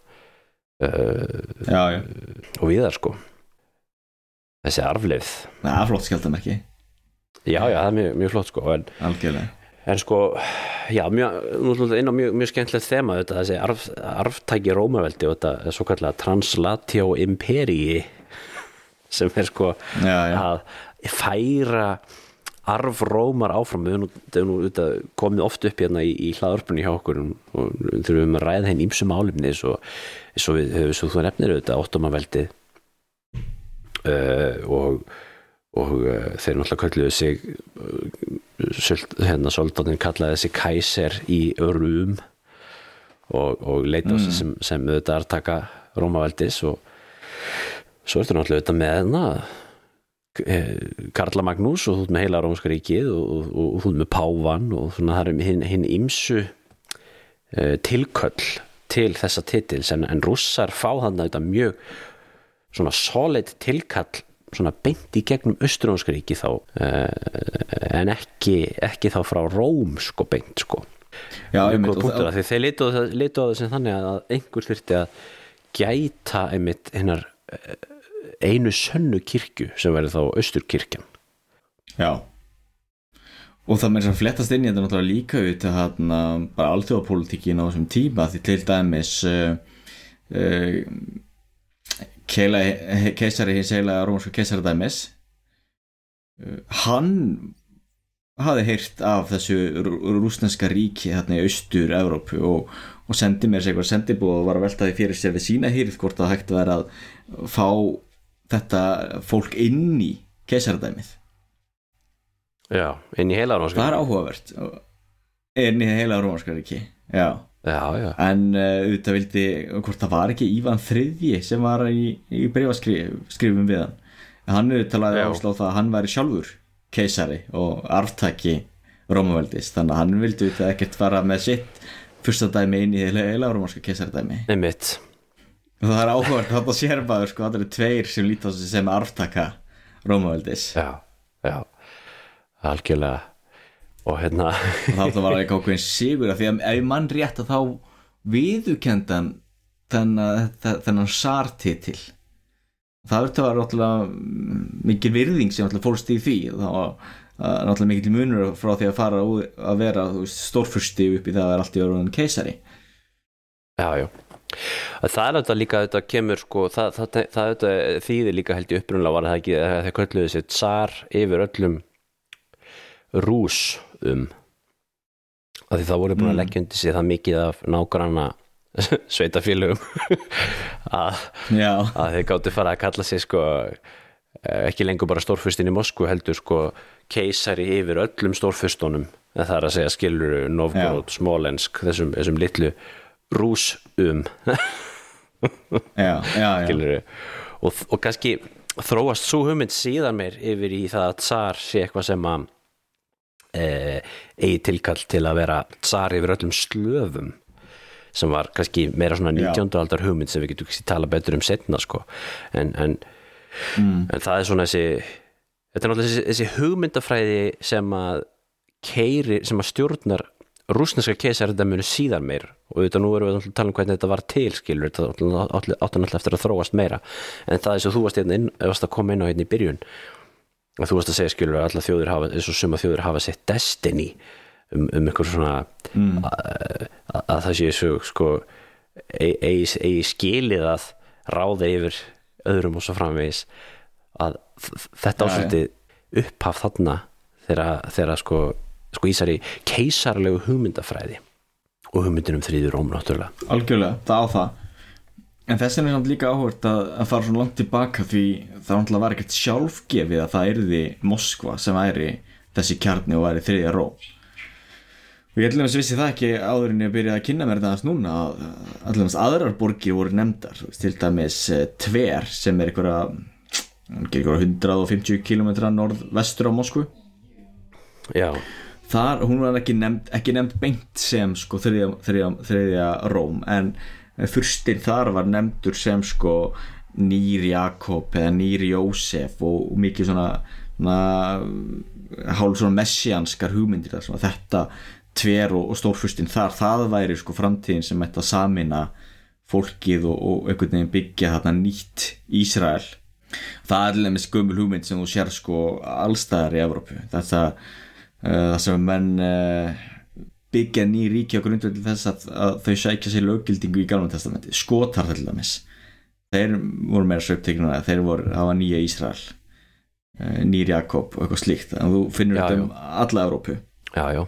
já, já, og viðar sko. Þessi arfleifð. Það er flott skjaldamerki já já það er mjög, mjög flott sko en, en sko já mjög, erum inn á mjög, mjög skemmtilegt þema þetta, þessi arf, arftæki rómaveldi og þetta er svo kallega translatio imperii sem er sko já, að færa arf rómar áfram. Við höfum nú- komið oft upp hérna í, í hlaðarpunni hjá okkur og þurfum að ræða henn ímsum álefni svo, svo við svo þú nefnir auðvitað óttomaveldið uh, og og uh, þeir náttúrulega kölluðu sig uh, hérna soldatin kallaði þessi kæser í Rum og, og leita á sig sem, sem auðvitað artaka Rómaveldis og svo ertu náttúrulega auðvitað með eh, Karla Magnús og þú ert með heila Rómska ríkið og, og, þú ert með Pávan og svona það er hinn, ímsu tilköll til þessa titils en, en rússar fá þannig auðvitað mjög svona solid tilkall svona beint í gegnum Östurónska ríki þá uh, en ekki, ekki þá frá Róm sko beint sko. Já einmitt, það- að því þeir litu á sem þannig að einhver þyrfti að gæta einmitt hinnar eh, einu sönnu kirkju sem verður þá Östurkirkjan Já og það með þess að flettast inn í þetta náttúrulega líka ut að hann bara alþjóðapólitíkin á þessum tíma því til dæmis uh, uh, keila, keisari hins heila rómansku keisari dæmis uh, hann hafði heyrt af þessu rú- rússneska ríki hérna í austur Evrópu og, og sendi mér sér eitthvað sendibúð og var að velta því fyrir sér við sína hýrð hvort það hægt að vera að fá þetta fólk inn í keisaradæmið Já, inn í heila það er áhugavert. Inn í heila rómarska ríki já. Já, já, en uh, auðvitað vildi hvort það var ekki Ívan þriðji sem var í, í breyfaskrifum við hann? Hann Já. áslá það að hann væri sjálfur keisari og arftaki Rómaveldis. Þannig að hann vildi auðvitað ekkert fara með sitt fyrsta dæmi inn í heila, rómarska keisaradæmi. Einmitt. Og það er áhugavert þetta sér maður sko það eru tveir sem líta á sig sem arftaka Rómaveldis. Já, já, algjörlega. Og hérna það að vera eitthvað ákveðin sigur af því að ef mann rétt að þá viðukendan þennan, sartitil. Það verður að vera náttúrulega mikil virðing sem fórst í því. Það var uh, náttúrulega mikil munur frá því að fara að vera stórfursti upp í það að vera allt í orðan keisari. Já, já. Það er þetta líka, þetta kemur sko, það, það, það, það þýðir líka held ég upprunlega var það ekki, að þeir kölluðu sér tsar yfir öllum rús um. Að því það voru búin að leggja undir sig það mikið af nágranna sveitafélögum að, að þeir gáttu fara að kalla sig sko eh, ekki lengur bara stórfustin í Moskvu heldur sko keisari yfir öllum stórfustunum það er að segja skilur Novgorod, Smolensk þessum, þessum litlu rúsum skilur og, og kannski þróast svo hugmynd síðan meir yfir í það að tsar sé eitthvað sem að eigi tilkall til að vera tsar yfir öllum slöfum sem var kannski meira svona 19. aldar hugmynd sem við getum kannski tala betur um setna sko. En, en, en það er svona þessi þetta er náttúrulega þessi, þessi hugmyndafræði sem að keiri, sem að stjórnar rúsneska keisarindamunu síðan meir. Og auðvitað nú erum við að tala um hvernig þetta var til skilur, þetta átti náttúrulega eftir að þróast meira. En það er svo þú varst, hérna inn, varst að koma inn á hérna í byrjun og þú varst að segja skilur að alla þjóðir hafa, eins og suma þjóðir hafa sitt destiny um, um einhver svona mm. að, að það sé svo sko eigi, eigi, eigi skilið að ráða yfir öðrum og svo framvegis að þetta ásvöldi upphaf þarna þegar, sko, sko ísari keisarlegu hugmyndafræði og hugmyndin um þrýður róm náttúrulega. Algjörlega, það á það en þess er samt líka áhvert að, að fara svona langt tilbaka því það náttúrulega var ekkert sjálfgefið að það yrði Moskva sem væri þessi kjarni og væri þriðja ró. Og ég ætlum að vissi það ekki áður en ég byrjaði að kynna mér þetta aðeins núna að allavega aðrar borgir voru nefndar til dæmis eh, Tver sem er einhverja einhverja 150 km norðvestur á Moskvu. Já, þar, hún var ekki nefnd, ekki nefnd beint sem sko þriðja, þriðja, þriðja Róm en fyrstir þar var nefndur sem sko nýr Jakob eða nýr Jósef og, og mikið svona, svona hálf svona messianskar hugmyndir þar að þetta tver og, og stórfyrstin þar það væri sko framtíðin sem ætti að samina fólkið og, og einhvern veginn byggja þarna nýtt Ísrael. Það er alveg með skömmul hugmynd sem þú sér sko allstæðar í Evrópu. Þetta uh, það sem menn uh, byggja ný ríki á grundvöldi þess að, að þau sækja sér löggildingu í Galvan testamenti. Skotar til dæmis. Þeir voru meira söpteknuna þeir voru, það var nýja Ísrael uh, nýr Jakob og eitthvað slíkt. En þú finnur þetta um alla Evrópu. Já, já.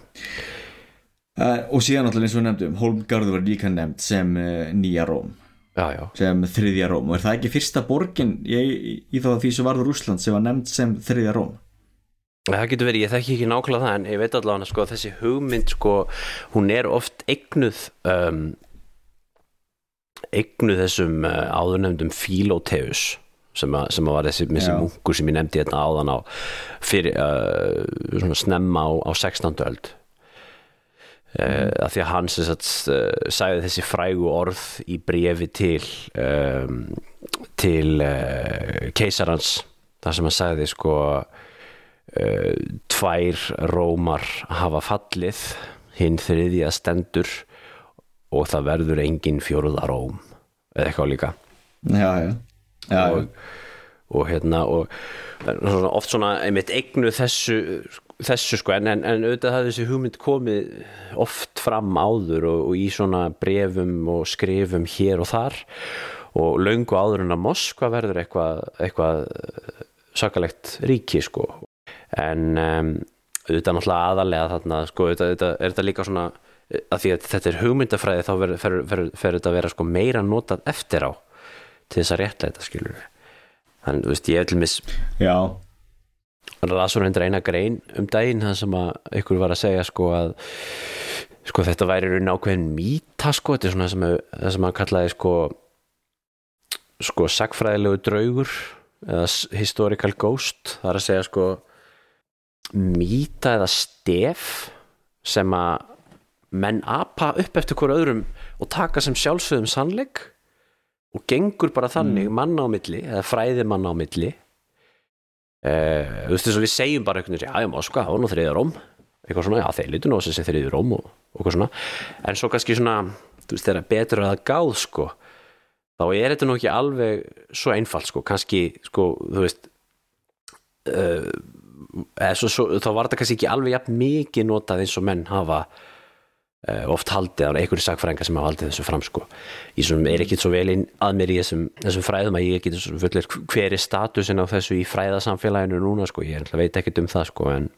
Uh, og síðan náttúrulega eins og við nefndum Holmgarður var líka nefnd sem uh, nýja Róm. Já, já, sem þriðja Róm. Og er það ekki fyrsta borgin í, í, í þá því sem varður Úsland sem var nefnd sem þriðja Róm Það getur verið, ég þekki ekki nákvæmlega það en ég veit allavega sko, þessi hugmynd sko, hún er oft eignuð um, eignuð þessum uh, áðurnemdum Philóteus sem, að, sem að var þessi, munkur sem ég nefndi hérna áðan á fyrir, uh, svona snemma á, á 16. öld uh, að því að hann sem sagt, uh, sagði þessi frægu orð í brefi til um, til uh, keisarans þar sem hann sagði sko tvær rómar hafa fallið hinn þriðja stendur og það verður engin fjóruða róm. Eða eitthvað líka. Já, já, já, og, og hérna og svona, oft svona einmitt eignu þessu, þessu sko en, en, en auðvitað hafði þessi hugmynd komið oft fram áður og, og í svona brefum og skrifum hér og þar. Og löngu áður en að Moskva verður eitthvað, eitthvað eh, sakalegt ríki sko en um, auðvitað náttúrulega aðalega þarna sko auðvitað, auðvitað er þetta líka svona að því að þetta er hugmyndafræði þá fer, fer, fer, fer þetta að vera sko meira notað eftir á til þess að réttlæta skilur þannig, þú veist, ég til mis já, lasur hendur eina grein um daginn það sem að ykkur var að segja sko að sko þetta væri raun ákveðin mýta sko, þetta er svona sem, að- það sem hann kallaði sko sko sagfræðilegu draugur eða historical ghost það er að segja sko mýta eða stef sem að menn apa upp eftir hver öðrum og taka sem sjálfsögðum sannleik og gengur bara þannig manna á milli eða fræði manna á milli. Uh, þú veist þess að við segjum bara einhvern veginn, já, ég má sko, það var nú þriðið róm. Eitthvað svona, já, þeir litur nú á sig sem þriðið róm og, og eitthvað svona, en svo kannski svona þú veist, þegar betur að það gáð sko, þá er þetta nú ekki alveg svo einfalt sko, kannski sko, þú veist uh, eða, svo, svo, þá var þetta kannski ekki alveg jafn mikið notað eins og menn hafa uh, oft haldið á einhverju sagfræðinga sem hafa haldið þessu fram sko. ég sem er ekki svo vel inn að mér í þessum, þessum fræðum að ég svo fullir hver er statusin á þessu í fræðasamfélaginu núna sko. ég veit ekkert um það sko, en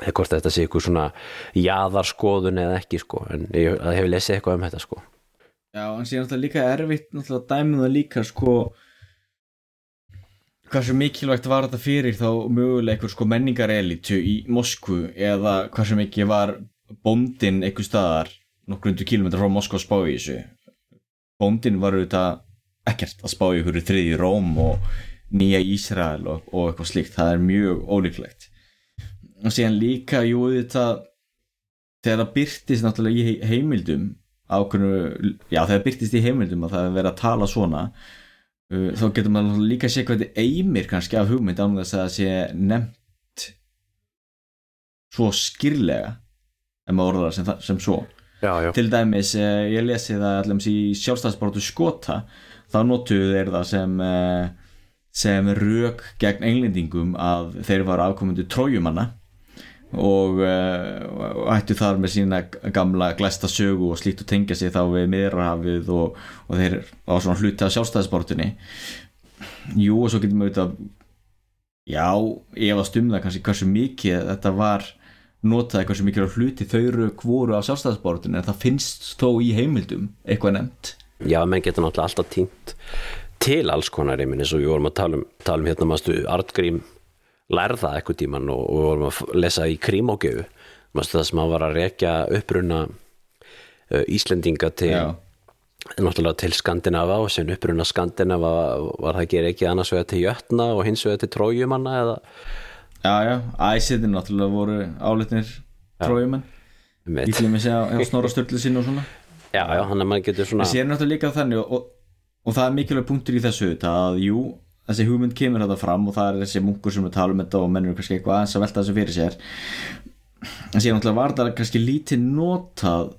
eða hvort þetta sé eitthvað svona jaðarskoðun eða ekki sko. en ég það hef lesið eitthvað um þetta sko. já, en síðan náttúrulega líka erfitt náttúrulega dæmið það líka sko hversu mikilvægt var þetta fyrir þá mögulega einhver sko menningarelitu í Moskvu eða hversu mikið var bóndin einhver staðar nokkur undir kilómetrar frá Moskva að spá í þessu? Bóndin var auðvitað ekkert að spá í ykkur þriði Róm og nýja Ísrael og, og eitthvað slíkt, það er mjög ólíklegt. Og síðan líka, jú þetta þegar það byrtist náttúrulega í he- heimildum ákveðnu, já þegar byrtist í heimildum að það er verið að tala svona þá getur maður líka að sé hvað þetta eimir kannski af hugmynd án þess að það sé nefnt svo skýrlega ef maður orðar sem, sem svo. Já, já, til dæmis, eh, ég lesi það allum í sjálfstæðsbaróttu skota. Þá notuðu þeir það sem eh, sem rök gegn englendingum að þeir var afkomundu trójumanna og, og ættu þar með sína gamla glæsta sögu og slíkt og tengja sig þá við miðrahafið og, og þeir á svona hluti af sjálfstæðsbaróttunni jú og svo getum við auðvitað já, ég var stumða kannski hversu mikið þetta var notaði hversu mikið hluti þau rök voru af sjálfstæðsbaróttunni en það finnst þó í heimildum eitthvað nefnt. Já, menn getur náttúrulega alltaf týnt til alls konar einminn eins og við vorum að tala um, tala um hérna mástu Artgrím lærða eitthvað tíman og, og við vorum að lesa í krímógjöfu það sem hann var að rekja uppruna uh, Íslendinga til já, náttúrulega til Skandinava og sem uppruna Skandinava var það ekki ekki annars vegar til Jötna og hins vegar til Trójumanna eða? Já, já, æsiðin náttúrulega voru með, Ég glými segja hjá Snorra Sturlu sinni og svona. Já, já, hann að maður getur svona Það sér náttúrulega líka þannig og, og, og það er mikilvæg punktur í þessu þetta að jú, þessi hugmynd kemur þetta fram og það er þessi munkur sem við tala um þetta og mennur kannski eitthvað aðeins að velta þessu fyrir sér. En síðan náttúrulega var það kannski lítið notað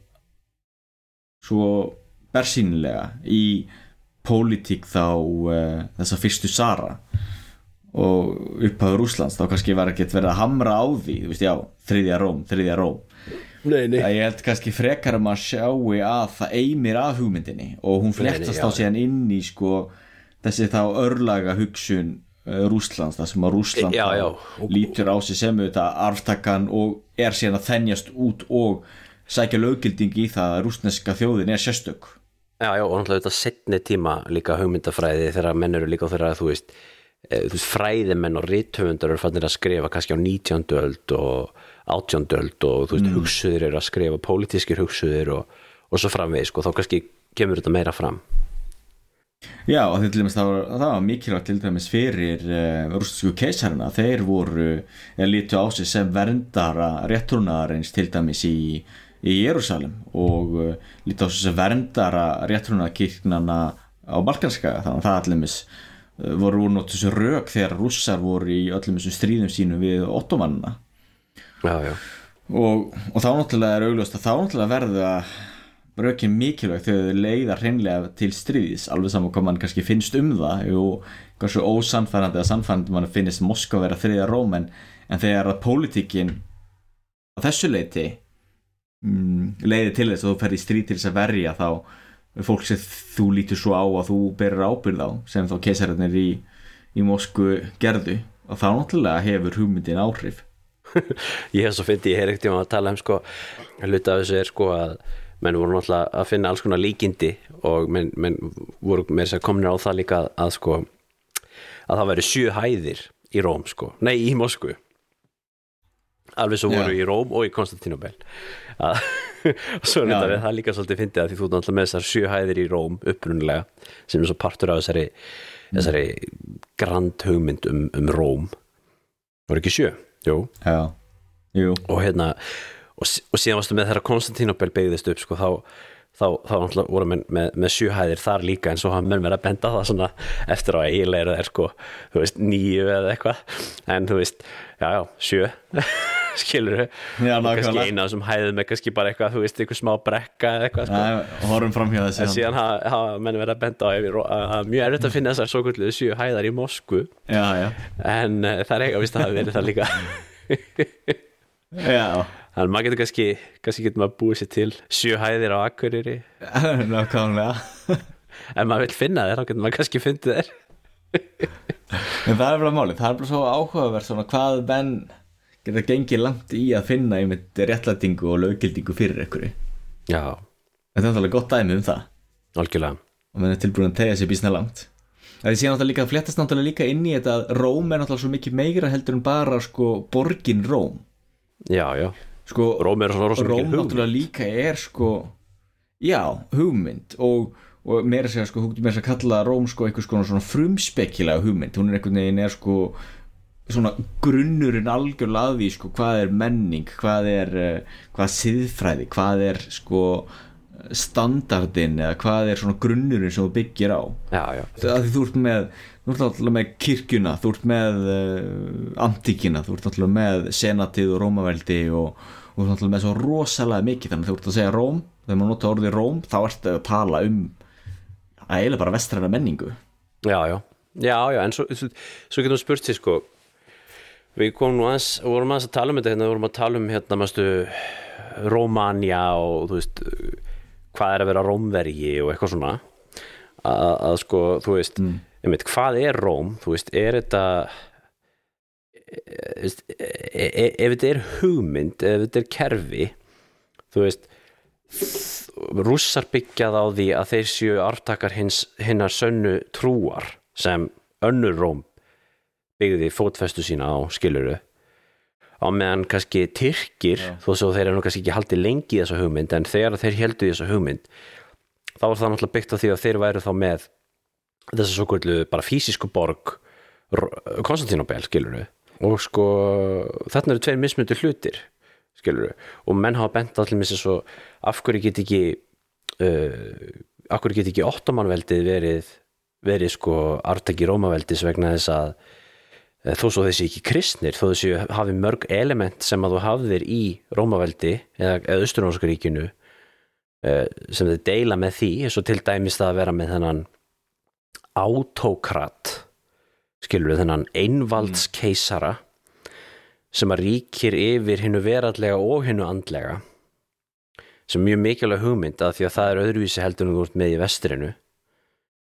svo bersýnilega í pólitík þá uh, þessa fyrstu Sara og upphafur Úslands þá kannski var ekkert verið að hamra á því þú veist já, þriðja Róm, þriðja Róm. Nei, nei. að ég held kannski frekar að sjáu að það eimir af hugmyndinni og hún flektast þá síðan inn í sko þessi þá örlaga hugsun uh, Rússlands, það sem að Rússland Já, já. lítur á sig sem auðvitað arftakan og er síðan að þenjast út og sækja löggilding í það að rússneska þjóðin er sérstök Já, já, og náttúrulega þetta setni tíma líka hugmyndafræði þegar menn eru líka þegar þú veist, e, þú veist fræðimenn og rithöfundar eru fannir að skrifa kannski á 19. öld og 18. öld og þú veist, mm. hugsuðir eru að skrifa pólitískir hugsuðir og, og svo framvegis, sko, þá kannski kemur þetta meira fram Já, og dæmis það var, það var mikilvægt til dæmis fyrir uh, rústisku keisarina þeir voru, eða lítu á sig sem verndara réttrúnaðarins til dæmis í, í Jérúsalem og uh, lítu á sig sem verndara réttrúnaðarkirknana á Balkanskaga, þannig að það allumis uh, voru úr nóttu þessu rök þegar rússar voru í öllum þessum stríðum sínum við ottomannina Já, já, og, og þá náttúrulega er augljóst að þá náttúrulega verða rökin mikilvægt þegar þau leiða hreinlega til stríðis alveg saman hvað mann kannski finnst um það og hversu ósannfærandi að sannfærandi mann finnist Moskva vera þriðja Róm en, þegar að pólitíkin á þessu leiti mm, leiði til þess að þú fer í stríð til þess að verja þá fólk sem þú lítur svo á að þú berir ábyrð á sem þá keisararnir í, í Moskvu gerðu og þá náttúrulega hefur hugmyndin áhrif. Ég hef svo fyndi, ég hef ekkert tíma að tala um sko, hluta af þessu er sko að menn voru náttúrulega að finna alls konar líkindi og menn, menn voru með þess að komnir á það líka að, að sko að það væri sjö hæðir í Róm sko, nei í Moskvu. Alveg svo voru Já. í Róm og í Konstantinopel að, svo er þetta það líka svolítið fyndið að því þú náttúrulega með þessar sjö hæðir í Róm upprunulega sem er svo partur af þessari þessari grand hugmynd um, um Róm. Voru ekki sjö? Jú. Já, jú. Og hérna og, og síðan varstu með þegar Konstantínopel beigðist upp sko, þá, þá, þá voru menn með, með sjuhæðir þar líka en svo hafa menn verið að benda það svona eftir á eru þær sko þú veist, nýju eða eitthvað. En þú veist, já, já, sjö skilur og kannski eina þessum hæðum er kannski bara eitthvað, þú veist, eitthvað smá brekka eða eitthvað sko. Nei, horfum fram hjá þessi en síðan. hafa, hafa menn verið að benda á að, mjög erfitt að finna þessar svo kvöldu sjö hæðar í Moskvu. Já, já. En uh, það er eitthvað vist að hafa verið það líka Já, Þannig maður getur kannski, kannski getur maður búið sér til sjö hæðir á nákvæmlega. Ef maður vil finna þeir, þá getur maður kannski fundið þeir En það er bara málið, það er bara svo áhugaverð svona hvað menn geta gengið langt í að finna einmitt réttlætingu og löggildingu fyrir ykkur Já, Þetta er náttúrulega gott dæmi um það. Algjörlega. Og menn er tilbúin að tegja sér býsna langt. Það sé náttúrulega líka, fléttast náttúrulega líka inn í þetta að Róm er náttúrulega svo mikið meira heldur en bara sko borgin Róm Já, já, sko, Róm er svona rosa mikil Róm hugmynd. náttúrulega líka er sko já, hugmynd og, og meira að segja sko, hún meira að kalla Róm sko konar svona frumspekilega hugmynd. Hún er einhvern veginn er sko svona grunnurinn algjörlega að því sko hvað er menning, hvað er uh, hvað er siðfræði, hvað er sko standardin eða hvað er svona grunnurinn sem þú byggir á. Já, já, að því þú ert með þú ert náttúrulega með kirkjuna þú ert með uh, antíkina þú ert náttúrulega með senatið og rómaveldi og, og þú ert náttúrulega með svo rosalega mikið. Þannig að þú ert að segja róm þegar maður nota orðið róm þá ertu að tala um að eiginlega bara vestræna menningu. Já, já, já, já en svo, svo, svo getum við spurt sér sko. Við komum nú aðeins, vorum aðeins að tala um þetta hérna, við vorum að tala um hérna mástu Rómania og þú veist hvað er að vera rómvergi og eitthvað svona. Að, að sko, þú veist mm. Einmitt, hvað er róm, þú veist, er þetta e- veist, e- e- ef þetta er hugmynd ef þetta er kerfi þú veist rússar byggjað á því að þeir séu arftakar hins, hinnar sönnu trúar sem önnur róm byggði fótfestu sína á skiluru á meðan kannski Tyrkir Já. þó svo þeir eru kannski ekki haldið lengi í þessa hugmynd en þegar þeir heldu í þessa hugmynd þá var það náttúrulega byggt á því að þeir væru þá með þessa svo kvöldu bara fysisku borg Konstantinobel skiluru og sko þarna eru tveir mismundu hlutir skiluru og menn hafa bent allir missi svo af hverju get ekki uh, af hverju get ekki ottomanveldið verið verið sko artaki rómaveldis vegna þess að eh, þó svo þessi ekki kristnir þó þessi hafi mörg element sem að þú hafðir í rómaveldi eða, eða austurónskaríkinu sem þið deila með því eins og til dæmis það að vera með þennan autokrat skilur við þennan einvaldskeisara sem að ríkir yfir hinnu verallega og hinnu andlega sem er mjög mikilvæg hugmynd að því að það er öðruvísi heldur en þú ert með í vestrinu.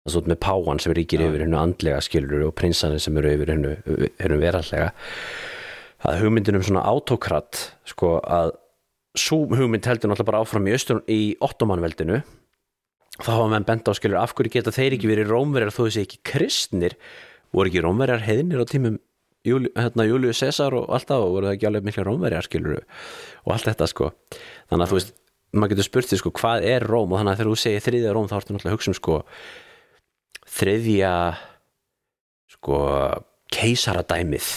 Það er með páan sem ríkir Já. yfir hinnu andlega skilur og prinsanir sem eru yfir hinnu, hinnu verallega að hugmyndin um svona autokrat sko að svo hugmynd heldur náttúrulega bara áfram í, í ottomanveldinu þá hafa menn bent á skilur af hverju geta þeir ekki verið rómverjar þó þessi ekki kristnir? Voru ekki rómverjar heiðnir á tímum Júli, hérna, Júliu Cæsar og allt það og voru það ekki alveg mikla rómverjar skilur og allt þetta sko. Þannig að þú veist, maður getur spurt því sko hvað er Róm? Og þannig að þegar þú segir þriðja Róm þá ertu náttúrulega að hugsa um sko þriðja sko keisaradæmið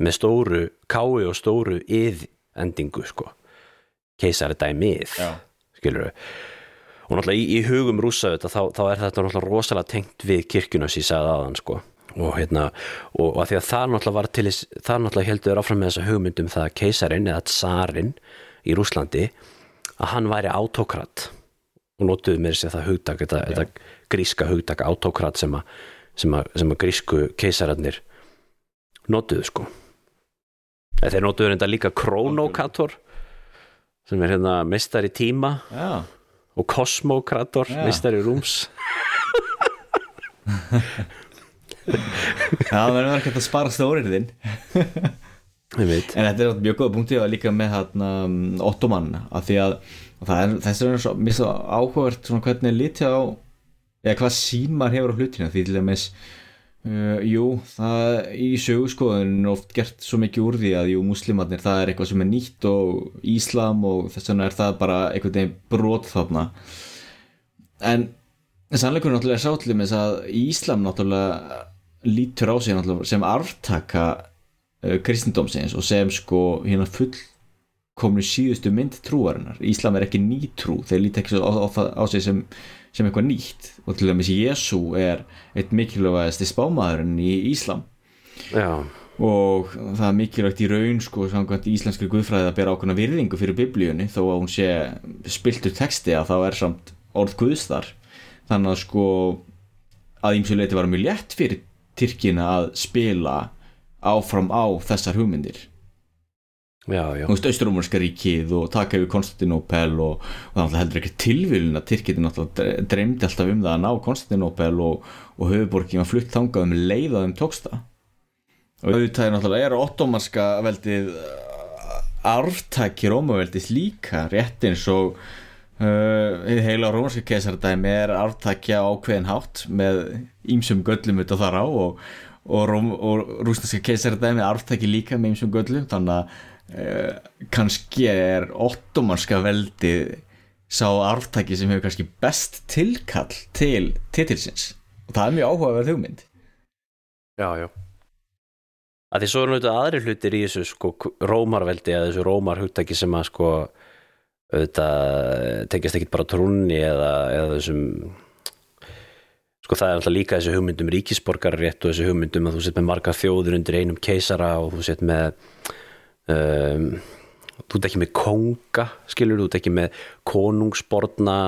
með stóru kái og stóru yð endingu sko. Keisaradæmið skilur og náttúrulega í, í hugum rúsa þetta, þá, þá er þetta náttúrulega rosalega tengt við kirkjuna sem ég sagði aðan sko. Og hérna, og að því að það náttúrulega var til þess, það náttúrulega heldur áfram með þessa hugmyndum það að keisarin eða tsarin í Rúslandi að hann væri autokrat og notuðu mér sér það hugtak þetta, þetta gríska hugtak autokrat sem að, sem að, sem að grísku keisararnir notuðu sko. Eða þeir notuðu reynda líka krónokator sem er hérna meistari tíma. Já, og kosmokrator, Já. meistari rúms. Það verður ekki að spara stóriðin En þetta er mjög góða punkti og líka með hérna, Ottoman að því að er, þessi er svo áhugavert hvernig er litið á eða hvað sín maður hefur á hlutinu því til dæmis uh, jú, það í sögurskoðun er oft gert svo mikið úr því að jú, muslimarnir það er eitthvað sem er nýtt og Íslam og þess vegna er það bara einhvern veginn brot þarna. En sannleikurinn náttúrulega er sátlum þess að Íslam náttúrulega lítur á sig sem arftaka uh, kristindómsins og sem sko hérna full kominu síðustu mynd trúarinnar. Íslam er ekki ný trú, þeir líti ekki á, á, það- á sig sem, sem eitthvað nýtt. Og til dæmis Jésu er eitt mikilvægasti spámaðurinn í Íslam. Já, og það er mikilvægt í raun sko samkvæmt íslenskri guðfræði að bera ákveðna virðingu fyrir biblíunni. Þó að hún sé spiltur texti að þá er samt orð guðs þar. Þannig að sko að ímsu leiti var mjög létt fyrir Tyrkina að spila áfram á þessar hugmyndir Austrúmarska ríkið og taka yfir Konstantinopel og, og það heldur ekki tilvílun að Tyrkiti náttúrulega dreymdi alltaf um það að ná Konstantinopel og, og höfuborgin var flutt þangað um leið að þeim tókst það. Og auðvitað er náttúrulega er ottomanska veldið uh, arftaki rómaveldis líka rétt eins og uh, heila rómanska keisardæmi er arftaki á ákveðin hátt með ímsum göllum þetta þar á og, og, rúsneska keisardæmi er arftaki líka með ímsum göllum þannig að uh, kannski er ottomanska veldið sá arftaki sem hefur kannski best tilkall til titilsins. Og það er mjög áhugaverð hugmynd. Já, já. Að því svo er náttúrulega aðri hlutir í þessu sko rómarveldi eða þessu rómarhugtaki sem að sko auðvitað tengjast ekkit bara trúnni eða, eða þessum sko það er alltaf líka þessi hugmyndum ríkisborgarrétt og þessi hugmyndum að þú sett með margar þjóður undir einum keisara og þú sett með um, þú ert ekki með konga skilur, þú ert ekki með konungsborna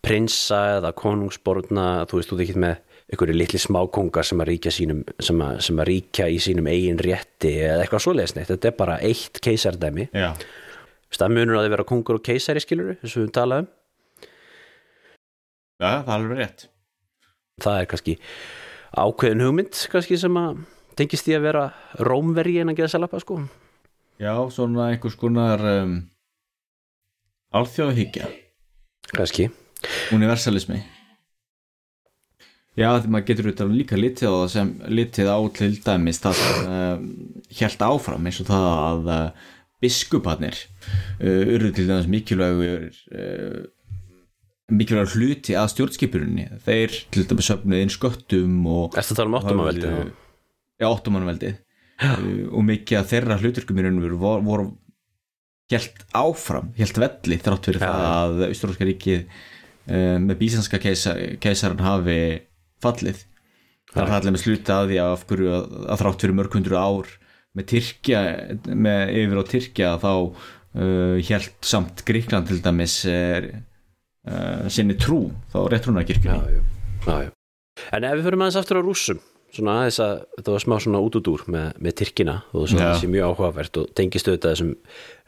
prinsa eða konungsborna þú veist, þú ert ekki með einhverju litli smákongar sem að sem að, sem að ríkja í sínum eigin rétti eða eitthvað svoleiðis neitt, þetta er bara eitt keisardæmi. Já, staðmunur að þið vera kongur og keisari skilur eins og við talaðum, Já það er alveg rétt. Það er kannski ákveðin hugmynd kannski sem að tengist því að vera rómvergi en að geða salapa sko? Já, svona einhvers konar um, alþjóðhyggja kannski, universalismi. Já, því maður getur auðvitað líka litið á það sem litið á til dæmis það uh, hjælt áfram eins og það að uh, biskuparnir uh, urðu til dæmis mikilvægur uh, mikilvægur hluti að stjórnskipurinni þeir til dæmis söfnuð inn sköttum og að tala um áttumaveldi Já, áttumanveldi uh, og mikið að þeirra hluturkum í raun og veru voru, voru helt áfram, helt velli þrátt fyrir Já, það að Ísturóska ríkið uh, með bísanska keisa, keisaran hafi fallið. Það er allir með sluta að því að, af hverju að, þrátt fyrir mörg hundru ár með Tyrkja, með yfir á Tyrkja þá uh, helt samt Gríkland til dæmis uh, uh, sinni trú. Þá já. en ef við fyrir aðeins aftur á rússum svona aðeins að þetta var smá svona út út úr með, með Tyrkina og svona þessi mjög áhugavert og tengist auðvitað þessum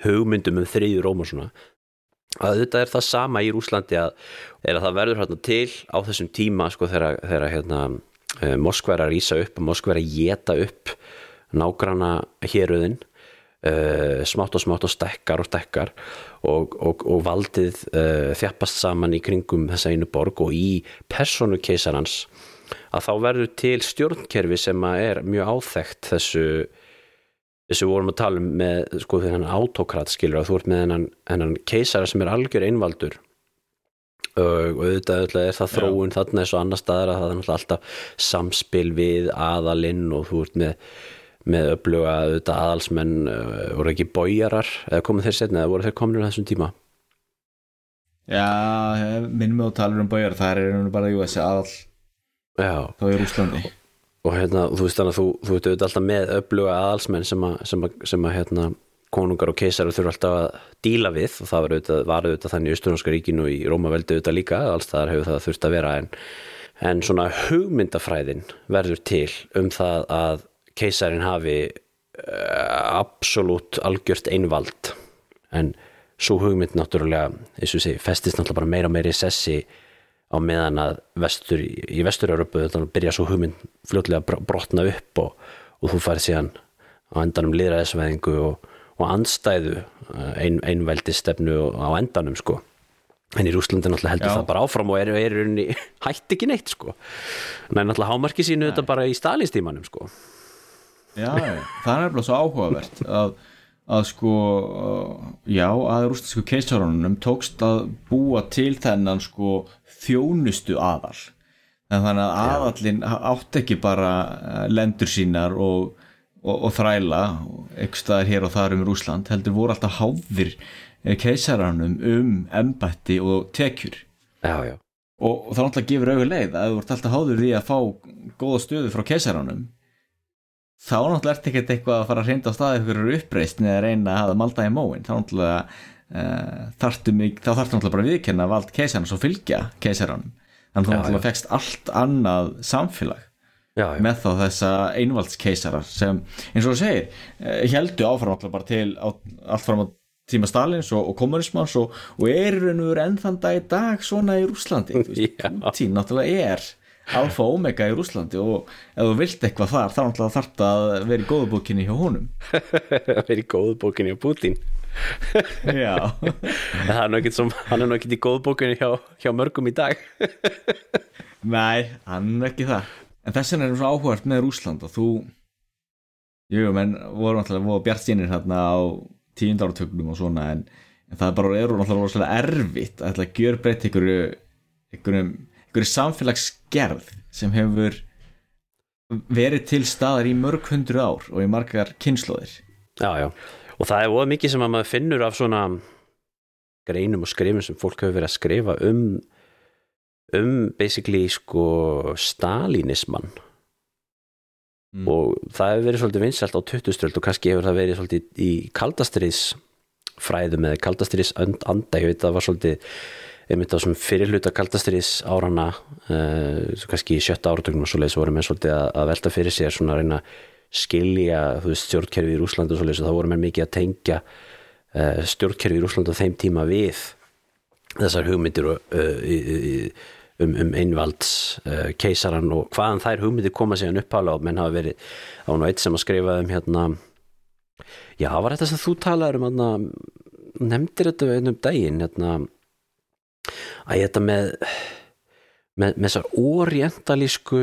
hugmyndum um þriðju róm og svona. Að auðvitað er það sama í Rúslandi að, er að það verður hérna til á þessum tíma sko þegar, þegar hérna eh, Moskva er að rísa upp og Moskva er að geta upp nágrana héröðin uh, smátt og smátt og stekkar og stekkar og, og, og valdið uh, þjappast saman í kringum þessa einu borg og í personu keisarans að þá verður til stjórnkerfi sem er mjög áþekkt þessu þessu vorum að tala um með sko þennan autokrat skilur að þú ert með hennan, hennan keisara sem er algjör einvaldur. Og, og auðvitað, auðvitað er það þróun þarna eins og annar staðar að það er alltaf samspil við aðalinn og þú ert með með öfluga auðvitað aðalsmenn uh, voru ekki bójarar? Eða komu þeir setna eða voru þeir komin á þessum tíma? Já, minnum við á talur um bæjar það er bara jú, þessi aðal já, þá í Rúslandi og hérna, þú veist þannig að þú, þú ert auðvitað alltaf með öfluga aðalsmenn sem að, sem að, sem að hérna, konungar og keisar þurfa alltaf að díla við og það var auðvitað, var auðvitað þannig í Östurnáska ríkinu og í Rómaveldi auðvitað líka, alls þar hefur það þurft að vera en, en svona hugmyndafræðin verður til um það að keisarin hafi uh, absolutt algjört einvald. En svo hugmynd náttúrulega, eins og sé, festist náttúrulega bara meira og meira í sessi á meðan að vestur, í vestur-Európu þetta byrja svo hugmynd fljótlega að br- brotna upp og, og þú færð síðan á endanum liðræðisvæðingu og, og andstæðu eh, ein, einveldi stefnu á endanum sko. En í Rúslandi náttúrulega heldur Já. það bara áfram og er, er, er hætti ekki neitt sko. En náttúrulega hámarki sínu þetta bara í stalinstímanum sko. Já, það er nefnilega svo áhugavert að, að sko já, að rústisku keisarunum tókst að búa til þennan sko þjónustu aðal. Þannig að aðallin átt ekki bara uh, lendur sínar og, og, og þræla eitthvað hér og þar um Rúsland heldur voru alltaf háðir keisarunum um embætti og tekjur. Já, já, og, og það náttúrulega gefur auðvitað leið að þú ert alltaf háður því að fá góða stöðu frá keisaranum þá náttúrulega ert ekkert eitthvað að fara að reynda á staði ykkur uppreist eða reyna að hafa malda í móin þá náttúrulega þarftu mig, þá þarftu náttúrulega bara viðkenna vald keisarans og fylgja keisaranum þannig að þú náttúrulega fekst allt annað samfélag já, já. með þá þessa einvaldskeisara sem eins og þú segir heldu áfram alltaf bara til allt fram á tíma Stalins og, og kommunismans og, og er í raun og veru enn þann dag í dag svona í Rúslandi. Putin náttúrulega er alfa og omega í Rúslandi og ef þú vilt eitthvað þar þá náttúrulega þarf það að vera í góðubókinni hjá honum. Verið í góðu bókinni á Putin hann er nú ekkert í góðu bókinni hjá, hjá mörgum í dag. Nei, hann er ekki það. En þess vegna er það áhugart með Rúsland og þú jú, menn voru náttúrulega bjart sínir hérna á tíundarartögnum og svona en, en það er bara eru náttúrulega erfitt að gjöra breytt einhverju einhverjum, einhverju samfélagsgerð sem hefur verið til staðar í mörg hundru ár og í margar kynnslóðir Já, já, og það er óða mikið sem að maður finnur af svona greinum og skrifum sem fólk hefur verið að skrifa um um basically sko stalinismann Mm. og það hefur verið svolítið vinsælt á 20-stöld og kannski hefur það verið svolítið í kaldastriðs fræðum eða kaldastriðs anda, ég veit það var svolítið einmitt á sem fyrirluta kaldastriðs árana uh, kannski í sjötta áratögnum og svo leiðis voru menn svolítið að, að velta fyrir sér svona að reyna að skilja stjórnkerfi í Rúslandu og svo leiðis og þá voru menn mikið að tengja uh, stjórnkerfi í Rúslandu á þeim tíma við þessar hugmyndir og, í, um, um einvalds uh, keisaran og hvaðan þær hugmyndir koma síðan upphála og menn hafa verið á nú eitt sem að skrifa um hérna já, var þetta sem þú talaður um hérna, nefndir þetta einum daginn hérna að þetta með með, með þessar orientalísku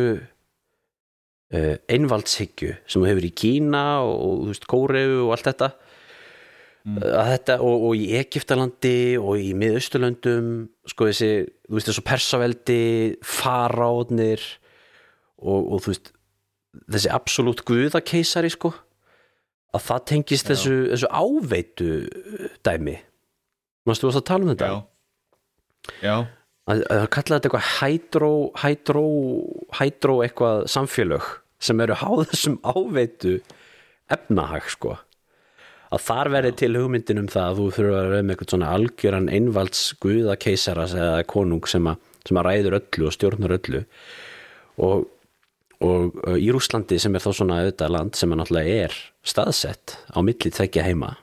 einvaldshyggju sem hefur í Kína og, Kóreu og allt þetta. Að þetta og, og í Egiptalandi og í miðausturlöndum sko þessi, þú veist þessu persaveldi faráðnir og, og þú veist þessi absolutt guðakeisari sko að það tengist þessu, þessu áveitu dæmi. Þú að tala um þetta? Já. Já, að, að kalla þetta eitthvað hydro, hydro, hydro eitthvað samfélög sem eru háð þessum áveitu efnahag sko. Að þar verði til hugmyndin um það að þú þurfa að vera með eitthvað svona algjöran einvalds guða keisaras eða konung sem að, sem að ræður öllu og stjórnar öllu. Og, og uh, í Rúslandi sem er þá svona auðvitað land sem að náttúrulega er staðsett á milli tvekja heima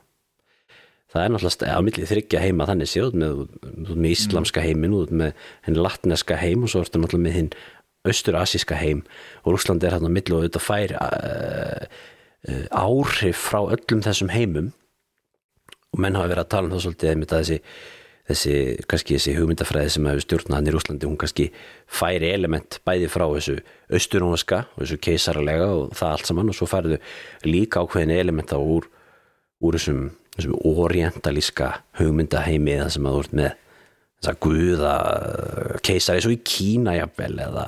það er náttúrulega á milli þryggja heima þannig séð með, með íslamska heimin út með henni latneska heim og svo ertu náttúrulega með hinn austur-asíska heim. Og Rúslandi er hérna á milli og auðvitað fær uh, uh, áhrif frá öllum þessum heimum. Og menn hafa verið að tala um það svolítið einmitt að þessi, þessi, kannski þessi hugmyndafræði sem hefur stjórnað hann í Rúslandi, hún kannski færi element bæði frá þessu austurónska og þessu keisaralega og það allt saman. Og svo færðu líka ákveðin elementa úr, úr þessum, þessum orientalíska hugmyndaheimi það sem að þú ert með þess að guða keisari svo í Kína jafnvel eða,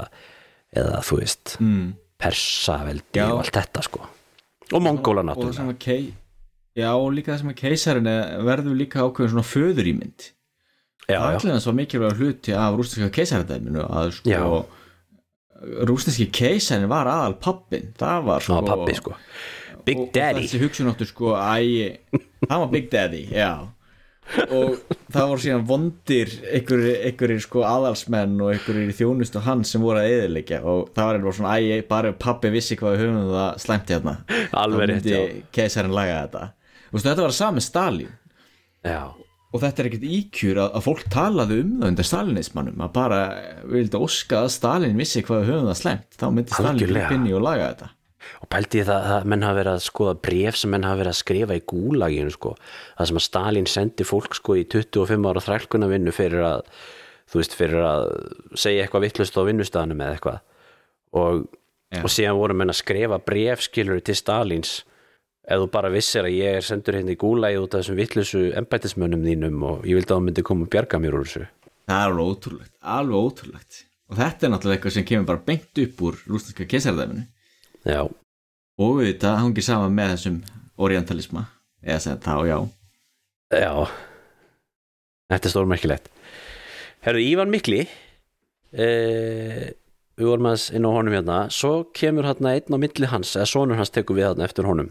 eða þú veist mm. persaveldi Já. og allt þetta sko. Og mongóla það náttúrulega. Já, og líka það sem að keisarin er- verður líka ákveðin svona föðurýmynd já, já, allir þess var mikilvæg hluti af rúsneska keisaradæminu að sko rúsneski keisarin var aðal pappin það var sko Ná, pappi sko Big og, Daddy. og þessi hugsun áttu sko æ, hann var Big Daddy, já. Og það voru síðan vondir einhverjir sko aðalsmenn og einhverjir í þjónustu hans sem voru að eðilegja og það var einhver svona æ, bara pappi vissi hvað við höfum það slæmt hérna. Alveg rétt, já. keisarinn laga þetta. Þú veist, þetta var sami Stalin Já, og þetta er ekkert íkjur að, að fólk talaði um það undir stalinismannum að bara vildi óska að Stalin vissi hvað við höfum það slæmt. Þá myndi Stalin í og laga þetta ég það að menn hafa verið að skoða bref sem menn hafa verið að skrifa í gúlaginu sko, það sem að Stalin sendi fólk sko í 25 ára þrælkuna vinnu fyrir að, þú veist, fyrir að segja eitthvað vittlust á vinnustæðanum eða eitthvað. Og, Já. og síðan voru menn að skrifa bref skilur til Stalins ef þú bara vissir að ég er sendur hérna í gúlagi út af þessum vittlusu embættismönnum þínum og ég vildi að það myndi koma og bjarga mér úr þessu. Það er alveg ótrúlegt, alveg ótrúlegt. Og þetta er náttúrulega eitthvað sem kemur bara beint upp úr rústinska keisardæminu Já, og þetta hangið saman með þessum orientalisma. Eða sem þá já. Já. Þetta er stórmerkilegt. Herru, Ívan Mikli eh, Við vorum aðeins inn á honum hérna. Svo kemur hérna einn á milli hans eða sonur hans tekur við hérna eftir honum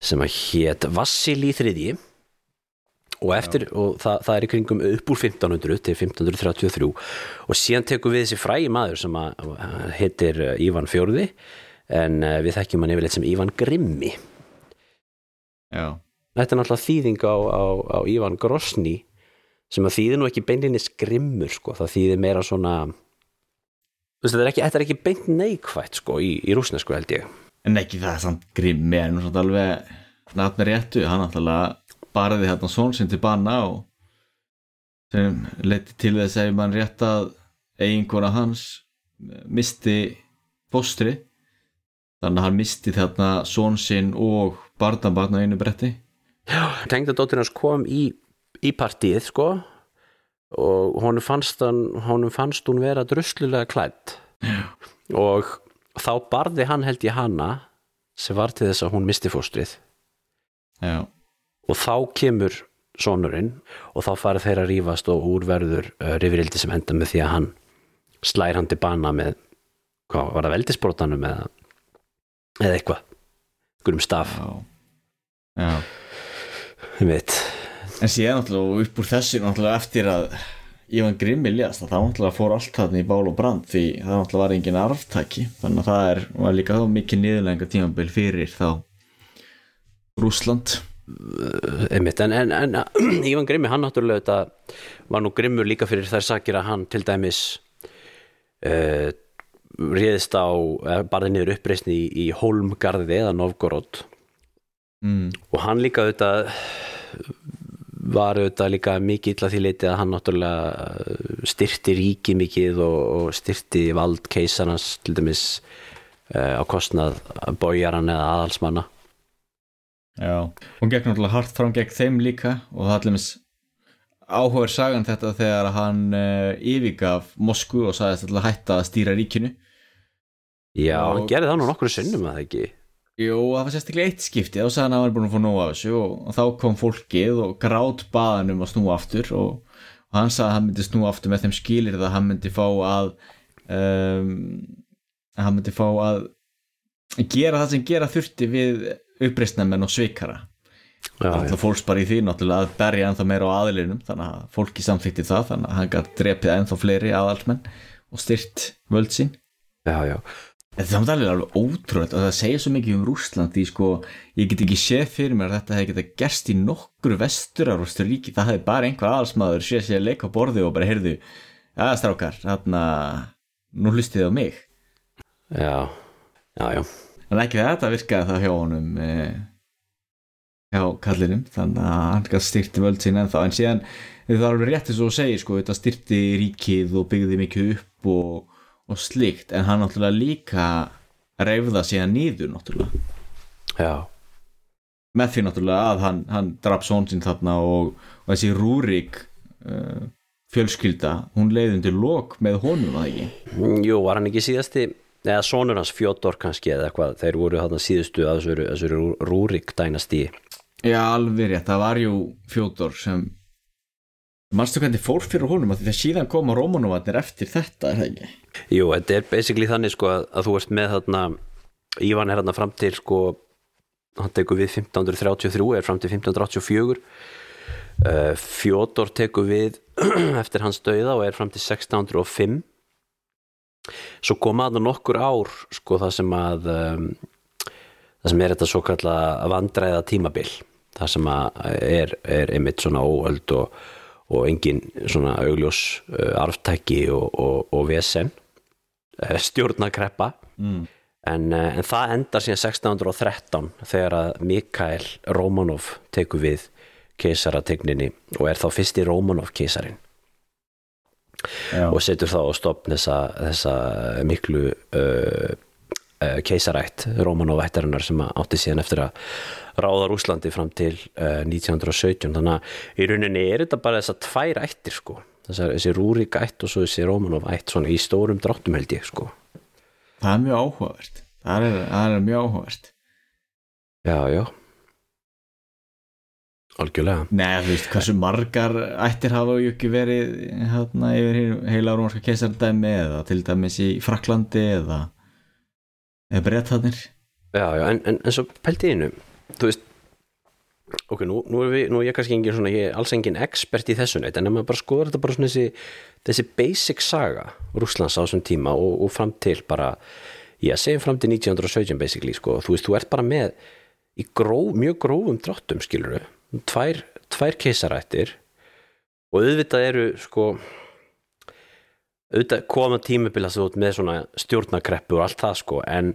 sem að hét Vassili þriðji. Og eftir, og það, það er í kringum upp úr 1500 til 1533 og síðan tekur við þessi frægi maður sem að eh, Ívan fjórði en eh, við þekkjum hann yfirleitt sem Ívan Grimmi. Já, þetta er náttúrulega þýðing á, á, á Ívan Grosni sem að þýðir nú ekki beinlinni skrimmur sko, það þýðir meira svona veist, þetta er ekki, þetta er ekki beint neikvætt sko í, í rúsnesku held ég. En ekki það er samt grimmi en nú samt alveg nafni réttu, hann náttúrulega barði hérna són sinn til banna og sem leiti til þess að mann rétt að eiginkona hans misti fóstri þannig að hann misti þarna són sinn og barnabarn á einu bretti. Tengdadóttir hans kom í, í partíið sko og honum fannst, hann, honum fannst hún vera druslulega klætt og þá barði hann held ég hana sem var til þess að hún misti fóstrið. Já, og þá kemur sonurinn og þá fara þeir að rífast og úrverður uh, rifrildi sem enda með því að hann slær hann til bana með hvað var það veldisbrotanum eða, eða eitthvað. Einhverjum staf. Já, já. ég veit. En síðan náttúrulega upp úr þessu náttúrulega eftir að Ívan Grimmi lést þá náttúrulega fór allt þarna í bál og brand því það náttúrulega var engin arftaki. Þannig að það er, var líka þá mikið niðurlega tímabil fyrir þá Rúsland einmitt, en, en, en Ívan Grimmi hann náttúrulega þetta var nú grimmur líka fyrir þær sakir að hann til dæmis uh, réðist á barði niður uppreisni í, í Holmgarði eða Novgorod. Mm. og hann líka auðvitað var auðvitað líka mikið illa því leiti að hann náttúrulega styrti ríki mikið og, og styrti vald keisarnas til dæmis uh, á kostnað bójaran eða aðalsmanna. Já, hún gekk náttúrulega hart fram gegn þeim líka og það allir áhugaður sagan þetta þegar hann uh, yfirgaf Moskvu og sagðist alltaf hætta að stýra ríkinu. Já, Og- hann gerði það nú nokkru sinnum að það ekki? Jú, það var sérstaklega eitt skipti. Og sagði hann að hann var búin að fá nóg af þessu og, þá kom fólkið og grát baðan um að snúa aftur og, og hann sagði að hann myndi snúa aftur með þeim skilir að hann myndi fá að um, hann myndi fá að gera það sem gera þurfti við uppreistnamenn og svikara Alltaf fólks bara í því náttúrulega að berja ennþá meira á aðlinum þannig að fólki samþykti það þannig að hann gætt drepið ennþá fleiri aðalsmenn og styrt völd sín já, já. Þetta er alveg ótrúlega og það segir svo mikið um Rússland því sko ég get ekki séð fyrir mér að þetta hefði getað gerst í nokkru vesturar ríki, það hefði bara einhver aðalsmaður séð sér að leika á borði og bara heyrðu aða strákar, þarna nú hlustið á mig já, já, já. en ekki þetta virkaði það hjá kallinum þannig að hann gæti styrti völd sín ennþá. En síðan það er alveg rétt eins og þú segir sko, þetta styrti ríkið og byggði mikið upp og, og slikt en hann náttúrulega líka reyfða síðan nýður náttúrulega. Já. með því náttúrulega að hann, hann draf són sín þarna og, og þessi Rúrik uh, fjölskylda hún leiði undir lok með honum var það ekki? Jú, var hann ekki síðasti eða sonur hans Fjótor kannski eða eitthvað þeir voru þarna síðustu að þessu, Rúrik dænastí Já, alveg rétt, það var jú Fjótor sem Manstu hvernig fór fyrir honum? Að því að síðan koma Rómanovatnir eftir þetta, er það ekki? Jú, þetta er basically þannig sko að, að þú ert með þarna Ívan er þarna fram til sko hann tekur við 1533 er fram til 1584 uh, Fjótor tekur við eftir hans dauða og er fram til 1605 svo koma þarna nokkur ár sko það sem að um, það sem er þetta svo kalla vandræða tímabil það sem er, er einmitt svona óöld og, og engin svona augljós uh, arftæki og, og, og vesen uh, stjórnakreppa Mm. en, uh, en það endar síðan 1613 þegar að Mikael Romanov tekur við keisarategninni og er þá fyrsti Romanov keisarin. Já, og setur þá á stopn þessa, þessa miklu uh, keisarætt Rómanovættarinnar sem átti síðan eftir að ráða Rúslandi fram til uh, 1917 þannig að í rauninni er þetta bara þessar tvær ættir sko. Þessar, þessi Rúrik ætt og svo þessi Rómanov ætt svona í stórum dráttum held ég sko. Það er mjög áhugavert. Það er, það er mjög áhugavert. Já já. Algjörlega. Nei, þú veist, hversu margar ættir hafa ju ekki verið hérna yfir heila rómarska keisardæmi eða til dæmis í Fraklandi eða eða já, en, en, en svo pælti innu þú veist ok, nú, nú, er við, nú er ég kannski engin svona ég er alls engin expert í þessu neitt en ef maður bara skoður þetta bara svona þessi, þessi basic saga Rússlands á þessum tíma og, og fram til bara já, segjum fram til 1917 basically sko, þú veist, þú ert bara með í gróf, mjög grófum dráttum skilur tvær, tvær keisarættir og auðvitað eru sko auðvitað koma tímabila þú ert með svona stjórnakreppu og allt það sko en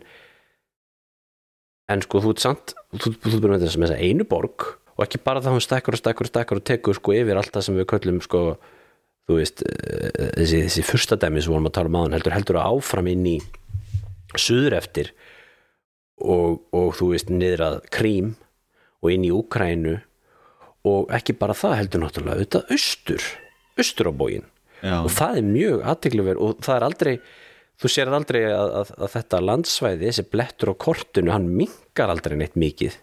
en sko þú ert samt þú, ert bara með þess að þessa einu borg og ekki bara það hún stekkur og stekkur og stekkur og tekur sko yfir allt það sem við köllum sko þú veist eh, þessi, þessi fyrsta dæmi sem vorum að tala um aðan heldur heldur að áfram inn í suður eftir og, og þú veist niður að Krím og inn í Úkrænu og ekki bara það heldur náttúrulega auðvitað austur, austur á bógin Já, og það er mjög aðtekluver og það er aldrei þú sér aldrei að, að, að þetta landsvæði þessi blettur á kortinu, hann minkar aldrei neitt mikið.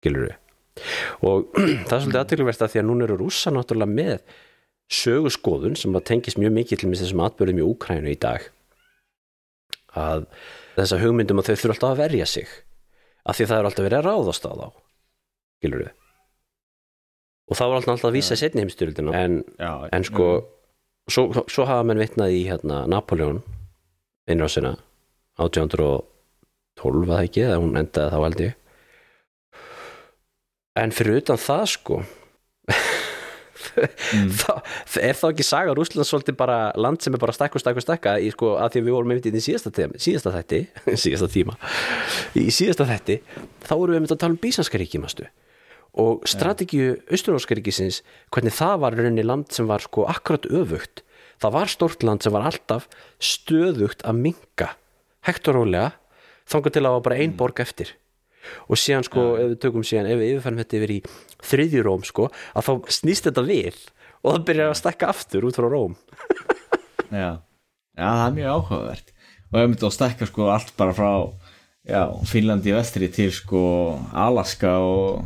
Skilur við og það er svolítið aðtökulverst að því að núna eru rússa náttúrulega með söguskoðun sem að tengist mjög mikið til þessum atbyrðum í Úkrænu í dag. Að þessa hugmyndum að þau þurfa alltaf að verja sig. Af því það er alltaf verið að ráðast á þá. Skilur við og það var alltaf að vísa í setni heimstyrildina en, en sko svo, svo hafa menn vitnað í hérna, Napoleon innrásina 1812 að ekki eða hún endaði þá held ég en fyrir utan það sko mm. það, það er þá ekki saga Rúsland svolítið bara land sem er bara stakku, stakku, stakka í sko að því að við vorum einmitt í síðasta, tíma, síðasta þætti síðasta tíma í síðasta þætti þá vorum við einmitt að tala um Bísanska ríki mástu og strategíu Austuróska ríkisins hvernig það var rauninni land sem var sko akkurat öfugt. Það var stort land sem var alltaf stöðugt að minka hægt og rólega þangar til að það var bara ein borg eftir. Og síðan sko, ef við tökum síðan ef við yfirfærum þetta yfir í þriðjuróm sko, að þá snýst þetta við og það byrjar að stekka aftur út frá róm. Já. já, það er mjög áhugavert. Og ef við myndum að stekka sko allt bara frá já, Finnlandi vestri til sko Alaska og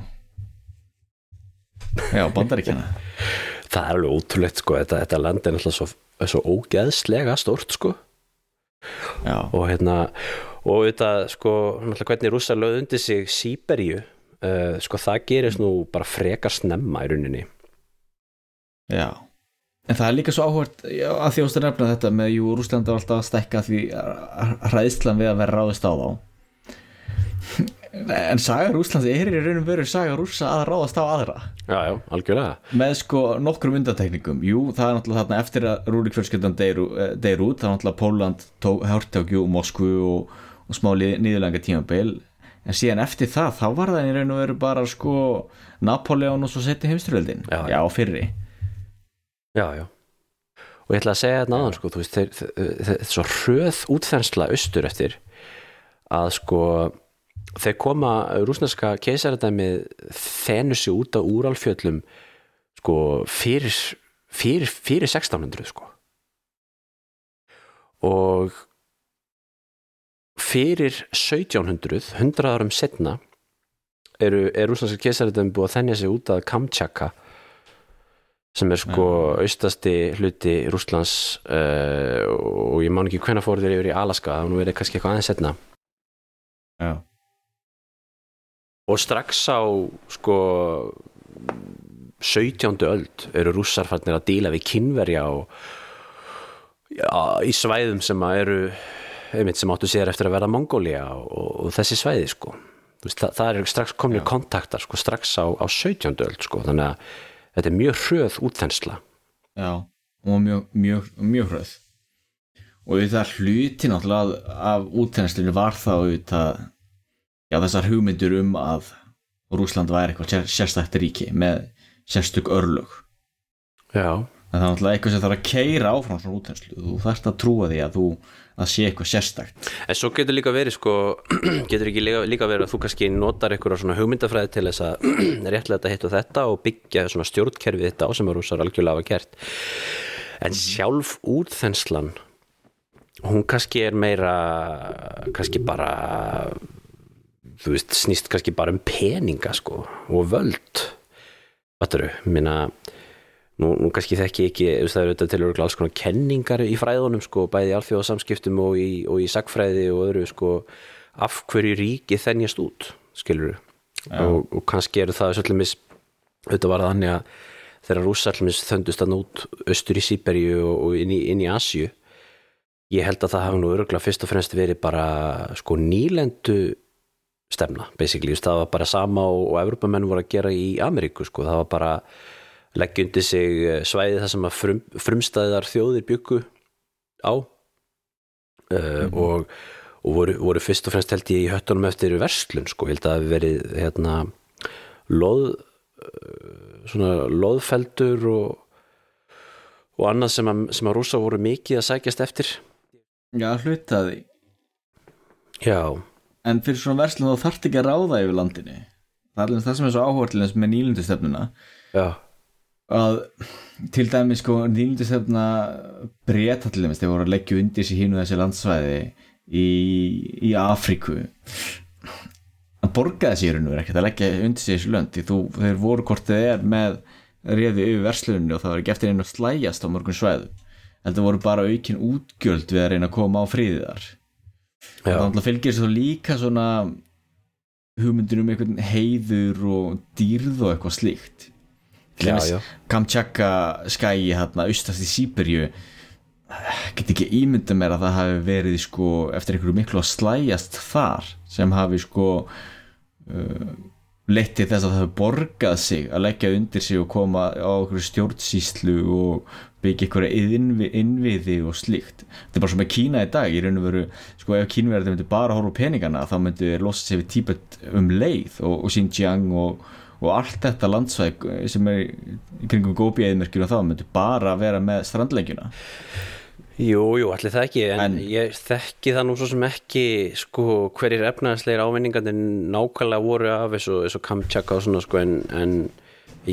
já, Bandaríkjana það er alveg ótrúlegt sko. Þetta, þetta land er náttúrulega svo, svo ógeðslega stort sko. Já, og hérna og þetta sko náttúrulega hvernig rússar lögð undir sig Sýberíu uh, sko það gerist nú bara frekar snemma í rauninni. Já. En það er líka svo já, að því ástu nefna þetta með jú, Rúsland er alltaf að stekka því hræðslan við að vera ráðist á þá en saga Rúslands er í raunum veru saga Rússa að ráðast á aðra já, já, algjörlega með sko nokkrum undantekningum jú, það er náttúrulega þarna eftir að Rúrik fjölskyldan deyr, eh, deyr út, það er náttúrulega Póland hörtjákjú, Moskvu og, og smá nýðurlega tímabeil en síðan eftir það, þá var það í raun og veru bara sko Napoleon og svo seti heimstyröldin, Já, já, fyrri já, já og ég ætla að segja þetta náðan sko þú veist, þeir, þeir svo hröð útþensla austur eftir að sko þeir koma rúsneska keisaradæmið þennu sig út á úralfjöllum sko fyrir, fyrir, fyrir 1600 sko. Og fyrir 1700 100 árum setna eru, er rúsneska keisaradæmið búið að þennja sig út að Kamchaka sem er sko austasti hluti Rúslands uh, og ég man ekki hvenna fór þeir yfir í Alaska það var nú verið kannski eitthvað aðeins setna já, og strax á sko 17. öld eru rússar fannir að díla við kynverja og já, í svæðum sem að eru einmitt sem áttu sér eftir að vera Mongólia og, og þessi svæði sko veist, það, það er strax komin kontaktar sko strax á, á 17. öld sko þannig að þetta er mjög hröð útþensla já og mjög, mjög, mjög hröð og það hluti náttúrulega af útþenslinu var þá auðvitað já, þessar hugmyndur um að Rúsland væri eitthvað sér, sérstætt ríki með sérstök örlög. Já, en það er náttúrulega eitthvað sem þarf að keira áfram svona útþenslu, þú þarfst að trúa því að þú að sé eitthvað sérstækt En svo getur líka verið sko, getur ekki líka, líka verið að þú kannski notar einhverja svona hugmyndafræði til þess að réttlega þetta hitt og þetta og byggja svona stjórnkerfið þetta á sem að rússar algjörlega hafa gert. En sjálf útþenslan, hún kannski er meira, kannski bara, þú veist, snýst kannski bara um peninga sko og völd. Vaturu, minna, nú, nú kannski þekki ég ekki það eru þetta til örgulega alls konar kenningar í fræðunum sko, bæði í alþjóðasamskiptum og í, og í sagfræði og öðru sko, af hverju ríki þennjast út skilur og, og kannski eru það svolítið mis auðvitað var það þannig að þegar rússar þöndust að nút austur í Sýberíu og, og inn í, inn í Asju ég held að það hafi nú örgulega fyrst og fremst verið bara sko nýlendu stefna. Basically, það var bara sama og, og Evrópamenn voru að gera í Ameríku sko, það var bara leggjundi sig eh, svæði það sem að frum, frumstæðar þjóðir byggu á. Uh, og, og voru, voru fyrst og fremst held ég í höttunum eftir verslun sko, held að verið hérna loð uh, svona loðfeldur og og annað sem að, sem að rúsa voru mikið að sækjast eftir. Já, hlutaði Já, en fyrir svona verslun þá þarf ekki að ráða yfir landinu. Það er alveg það sem er svo áhvertilegns með nýlundustefnuna já, að til dæmi sko nýlundustefna breyta til dæmis þegar voru að leggja undir sér hínu þessi landsvæði í, í Afríku. Það borgaði sér nú ekkert að leggja undir sig þessu lönd. Því þú, þeir voru hvort þið er með réði yfir verslunni og það var ekki eftir einu að slæjast á morgun sveðum en það voru bara aukin útgjöld við að reyna að koma á fríði það náttúrulega fylgir svo líka svona hugmyndir um einhvern heiður og dýrð og eitthvað slíkt. Kamchatka skæi hérna austast í Sýberju get ekki ímynda mér að það hafi verið sko eftir einhverju miklu að slæjast þar sem hafi sko uh, leitt til þess að það hafi borgað sig að leggja undir sig og koma á einhverju stjórnsýslu og byggja einhverja innvi, innviði og slíkt. Þetta er bara svo með Kína í dag í raun og veru sko ef Kínverðar myndi bara horfa á peningana þá myndi þeir losa sig við Tíbet um leið og, og Xinjiang og, og allt þetta landsvæk sem er kringum gópi eðmerkjuna þá myndi bara vera með strandlengjuna. Jú, jú, allir það ekki en, En- ég þekki það nú svo sem ekki sko hverjir efnaðslegir ávinningandi nákvæmlega voru af eins og Kamchaka og svona sko en, en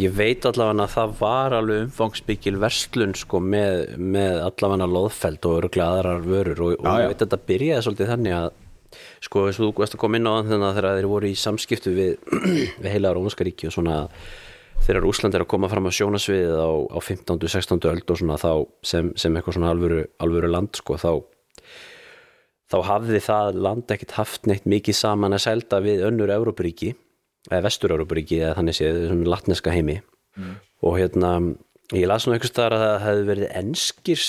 ég veit allavega að það var alveg umfangsbyggil verslun sko með, með allavega loðfeld og öruglega aðrar vörur og, og Já, já. ég veit að þetta byrjaði svolítið þannig að sko eins og þú veist að koma inn á þannig að þegar þeir voru í samskiptu við, við heila Rómska ríki og svona þegar Úsland er að koma fram á sjónasviðið á, á 15. 16. öld og svona þá sem, sem eitthvað svona alvöru, alvöru land sko þá þá hafði það land ekkit haft neitt mikið saman að selda við önnur Európaríki vestur-Európaríki eða þannig séð svona latneska heimi. Og hérna ég las nú einhvers staðar að það hefði verið enskir,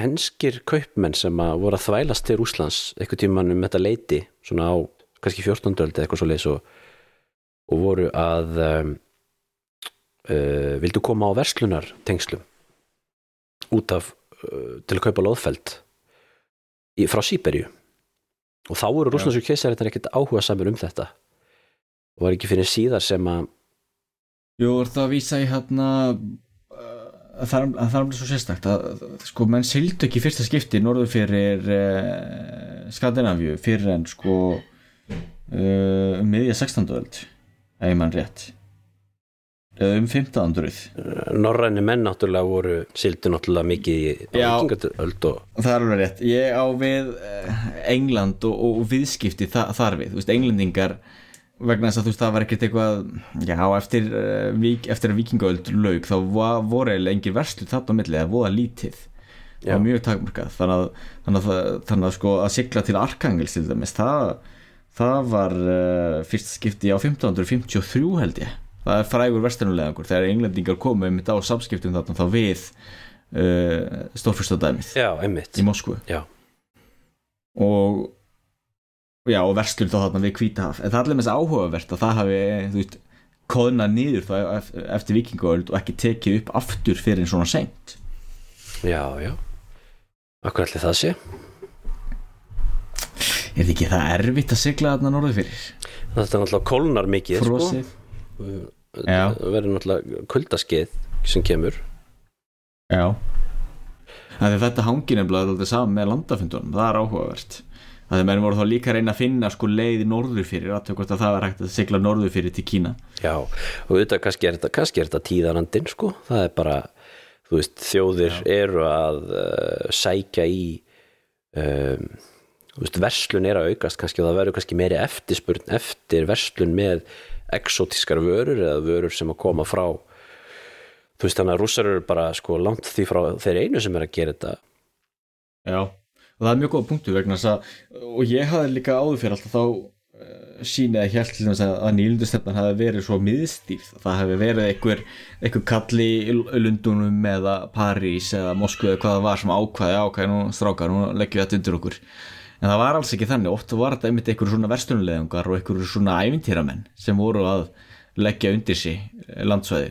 henskir kaupmenn sem að voru að þvælast til Úslands eitthvað tímann um þetta leiti svona á kannski 14. öld eða eitthvað svo leis og, og voru að um, uh, vildu koma á verslunar tengslum út af uh, til að kaupa loðfeld í, frá Sýberju og þá voru rúsnarsku keisaritar ekkert áhuga samur um þetta og var ekki fyrir síðar sem að Jú, er það að vísa í hérna uh, að það er er alveg svo sérstakt að, að sko menn sildu ekki fyrsta skipti norður fyrir uh, Skandinavíu fyrir en sko uh, um miðja 16. öld ég mann rétt. Eða um 1500 norræni menn náttúrulega voru sildu náttúrulega mikið í vikingaöld og Það er alveg rétt, ég á við eh, England og, og viðskipti þa þar við, þú veist, englendingar vegna þess að þú veist, það var ekkert eitthvað já, eftir, uh, vík, eftir að vikingaöld laug, þá voru engin verslu þarna á milli, það voða lítið. Já. var mjög takmarkað. Þannig að, þannig að, þannig að sko að sigla til Arkangels til dæmis, það það var uh, fyrst skipti á 1553 held ég. Það er frægur verslunulegangur, þegar englendingar komu einmitt á samskiptum þarna þá við uh, stórfyrstadæmið já, einmitt. í Moskvu. Já, og já, og verslun þá þarna við Hvítahaf. En það er allir með þess áhugavert að það hafi þú veist, þá ef- eftir vikingaöld og ekki tekið upp aftur fyrir en svona seint. Já, já. Akkur allir það sé? Er þetta ekki það erfitt að sigla þarna norðu fyrir? Þetta er náttúrulega kólnar mikið frosið. Sko. Það verður náttúrulega kuldaskeið sem kemur. Já. Þetta hangin bara alltaf saman með landafundunum. Það er áhugavert að þeir menn voru þá líka að reyna að finna sko leið norður fyrir að hvort að það var hægt að sigla norður fyrir til Kína. Já, og auðvitað kannski er þetta, er þetta tíðarandinn sko, það er bara þú veist, þjóðir eru að uh, sækja í um, þú veist, verslun er að aukast kannski og það verður kannski meiri eftirspurn eftir verslun með exotískar vörur eða vörur sem að koma frá þú veist, þannig að rússar eru bara sko langt því frá þeir einu sem er að gera þetta. Já, og það er mjög góða punktu vegna þess að, og ég hafði líka áður fyrir alltaf þá uh, sýnið að hjælt til þess að, að nýlundustefnan hafi verið svo miðstýrð, það hafi verið einhver, einhver kalli í Lundunum eða París eða Moskvu eða hvað það var sem ákvaði ákvaði nú strákar, nú leggjum við þetta undir okkur. En það var alls ekki þannig, oft var þetta einmitt einhver svona verslunuleðungar og einhver svona ævintýramenn sem voru að leggja undir sig landsvæði